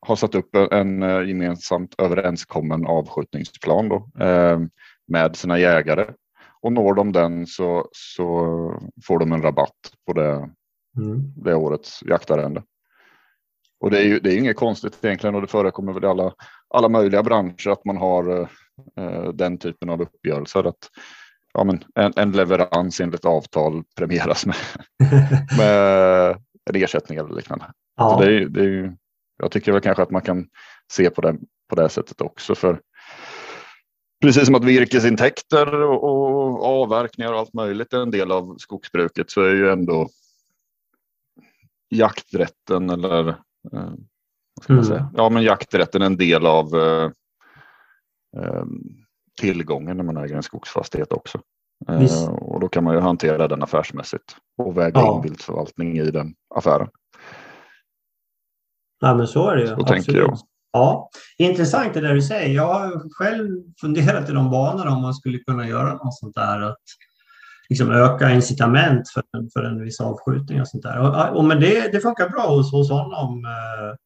har satt upp en eh, gemensamt överenskommen avskjutningsplan då, eh, med sina jägare. Och når de den så, så får de en rabatt på det, Mm. det årets jaktarrende. Och det är ju det är inget konstigt egentligen och det förekommer väl i alla, alla möjliga branscher att man har eh, den typen av uppgörelser. Att ja, men en, en leverans enligt avtal premieras med, [laughs] med en ersättning eller liknande. Ja. Så det är, det är ju, jag tycker väl kanske att man kan se på det på det sättet också. För precis som att virkesintäkter och, och avverkningar och allt möjligt är en del av skogsbruket så är ju ändå jakträtten eller eh, vad ska man mm. säga? Ja, men jakträtten är en del av eh, eh, tillgången när man äger en skogsfastighet också. Eh, och då kan man ju hantera den affärsmässigt och väga ja. in viltförvaltning i den affären. Ja, men så är det ju. Så Absolut. tänker jag. Ja, intressant det där du säger. Jag har själv funderat i de banorna om man skulle kunna göra något sånt där. Att liksom öka incitament för en, för en viss avskjutning och sånt där. Och, och men det, det funkar bra hos, hos honom, eh,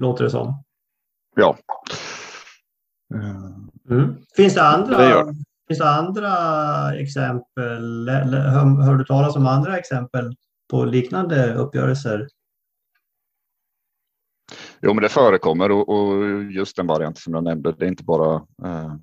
låter det som. Ja. Mm. Finns det andra? Det finns det andra exempel? Hör, hör du talas om andra exempel på liknande uppgörelser? Jo, men det förekommer och, och just den variant som jag nämnde, det är inte bara eh,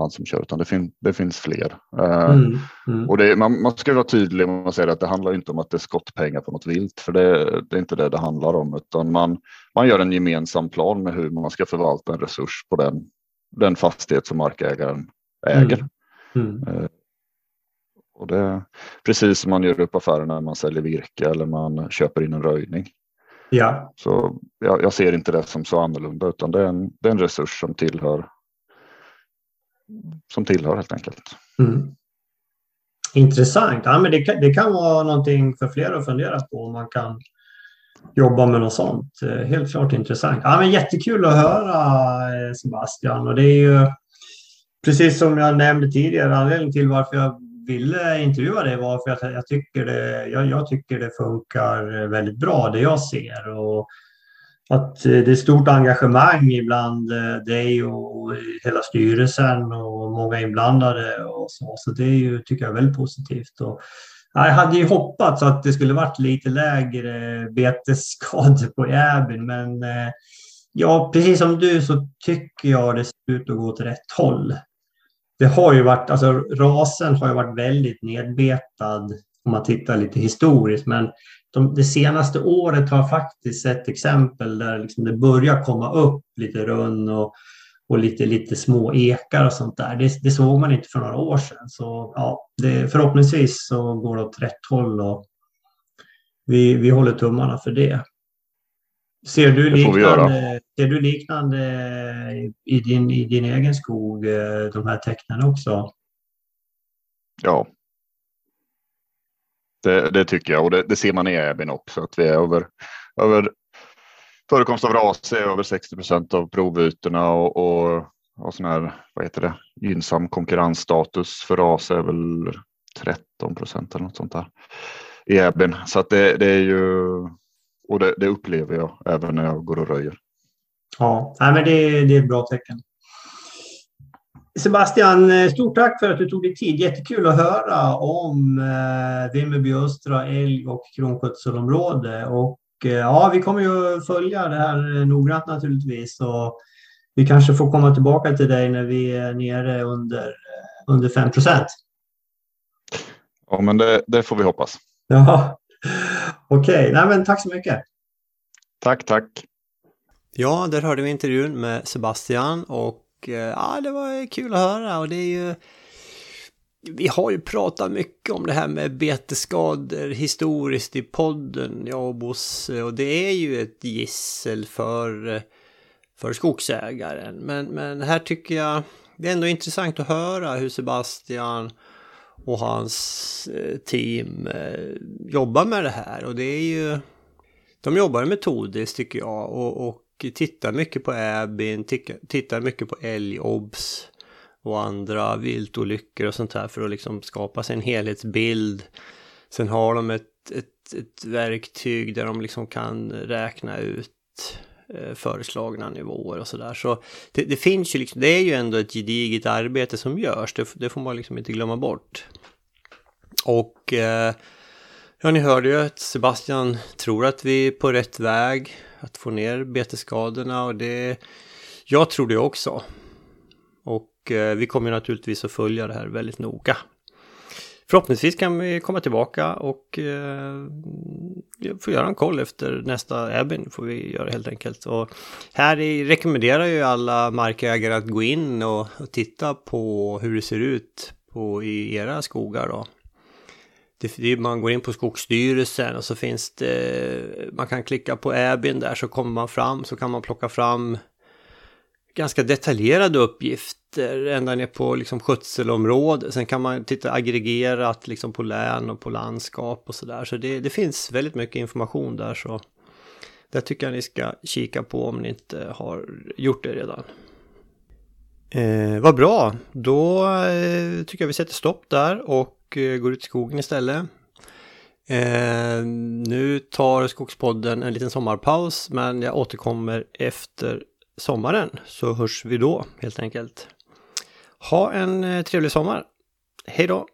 han som kör, utan det, fin det finns fler. Eh, mm, mm. Och det, man, man, ska vara tydlig med att säga att det handlar inte om att det är skottpengar på något vilt, för det, det, är inte det det handlar om, utan man, man gör en gemensam plan med hur man ska förvalta en resurs på den, den fastighet som markägaren äger. Mm, mm. eh, och det är precis som man gör upp affärer när man säljer virke eller man köper in en röjning. Ja. Så jag, jag, ser inte det som så annorlunda utan det är en, det är en resurs som tillhör som tillhör helt enkelt. Mm. Intressant. Ja, men det, kan, det kan vara någonting för fler att fundera på om man kan jobba med något sånt. Eh, helt klart intressant. Ja, men jättekul att höra eh, Sebastian och det är ju precis som jag nämnde tidigare anledningen till varför jag ville intervjua dig var för att jag tycker det, jag, jag, tycker det funkar väldigt bra det jag ser. Och att eh, det är stort engagemang ibland eh, dig och hela styrelsen och många inblandade och så. Så det är ju, tycker jag, väldigt positivt. Och jag hade ju hoppats att det skulle varit lite lägre betesskador [laughs] på Jäbyn, men eh, ja, precis som du så tycker jag det ser ut att gå åt rätt håll det har ju varit, alltså rasen har ju varit väldigt nedbetad om man tittar lite historiskt, men de, det senaste året har jag faktiskt sett exempel där liksom det börjar komma upp lite rönn och, och lite, lite små ekar och sånt där. Det, det såg man inte för några år sedan. Så ja, det, förhoppningsvis så går det åt rätt håll och vi, vi håller tummarna för det. Ser du, liknande, ser du liknande i din, i din egen skog, eh, de här tecknen också? Ja. Det, det tycker jag och det, det, ser man i Äbyn också att vi är över, över förekomst av ras är över 60 procent av provytorna och, och, och sån här, vad heter det, gynnsam konkurrensstatus för ras är väl 13 procent eller något sånt där i Äbyn. Så att det, det är ju och det, det, upplever jag även när jag går och röjer. Ja, nej, men det, det är ett bra tecken. Sebastian, stort tack för att du tog dig tid. Jättekul att höra om eh, Vimmerby östra älg och kronskötselområde. Och eh, ja, vi kommer ju följa det här noggrant naturligtvis. Och vi kanske får komma tillbaka till dig när vi är nere under, eh, under 5 procent. Ja, men det, det, får vi hoppas. Ja, Okej, okay. men tack så mycket. Tack, tack. Ja, där hörde vi intervjun med Sebastian och eh, ja, det var kul att höra och det är ju vi har ju pratat mycket om det här med betesskador historiskt i podden, jag och Bosse, och det är ju ett gissel för, för skogsägaren. Men, men här tycker jag det är ändå intressant att höra hur Sebastian och hans eh, team eh, jobbar med det här. Och det är ju... De jobbar metodiskt tycker jag och, och tittar mycket på ABIN, tittar mycket på älgobs och andra viltolyckor och sånt här för att liksom skapa sig en helhetsbild. Sen har de ett, ett, ett verktyg där de liksom kan räkna ut Eh, föreslagna nivåer och sådär. Så det, det, finns ju liksom, det är ju ändå ett gediget arbete som görs, det, det får man liksom inte glömma bort. Och eh, ja, ni hörde ju att Sebastian tror att vi är på rätt väg att få ner betesskadorna och det, jag tror det också. Och eh, vi kommer naturligtvis att följa det här väldigt noga förhoppningsvis kan vi komma tillbaka och eh, få göra en koll efter nästa Abin får vi göra helt enkelt. Och här rekommenderar ju alla markägare att gå in och, och titta på hur det ser ut på, i era skogar då. det, man går in på Skogsstyrelsen och så finns det, man kan klicka på Abin där så kommer man fram så kan man plocka fram ganska detaljerade uppgifter ända ner på liksom skötselområde. Sen kan man titta aggregerat liksom på län och på landskap och sådär. Så det, det finns väldigt mycket information där så det tycker jag ni ska kika på om ni inte har gjort det redan. Eh, vad bra, då eh, tycker jag vi sätter stopp där och eh, går ut i skogen istället. Eh, nu tar Skogspodden en liten sommarpaus men jag återkommer efter sommaren så hörs vi då helt enkelt. Ha en eh, trevlig sommar. Hej då!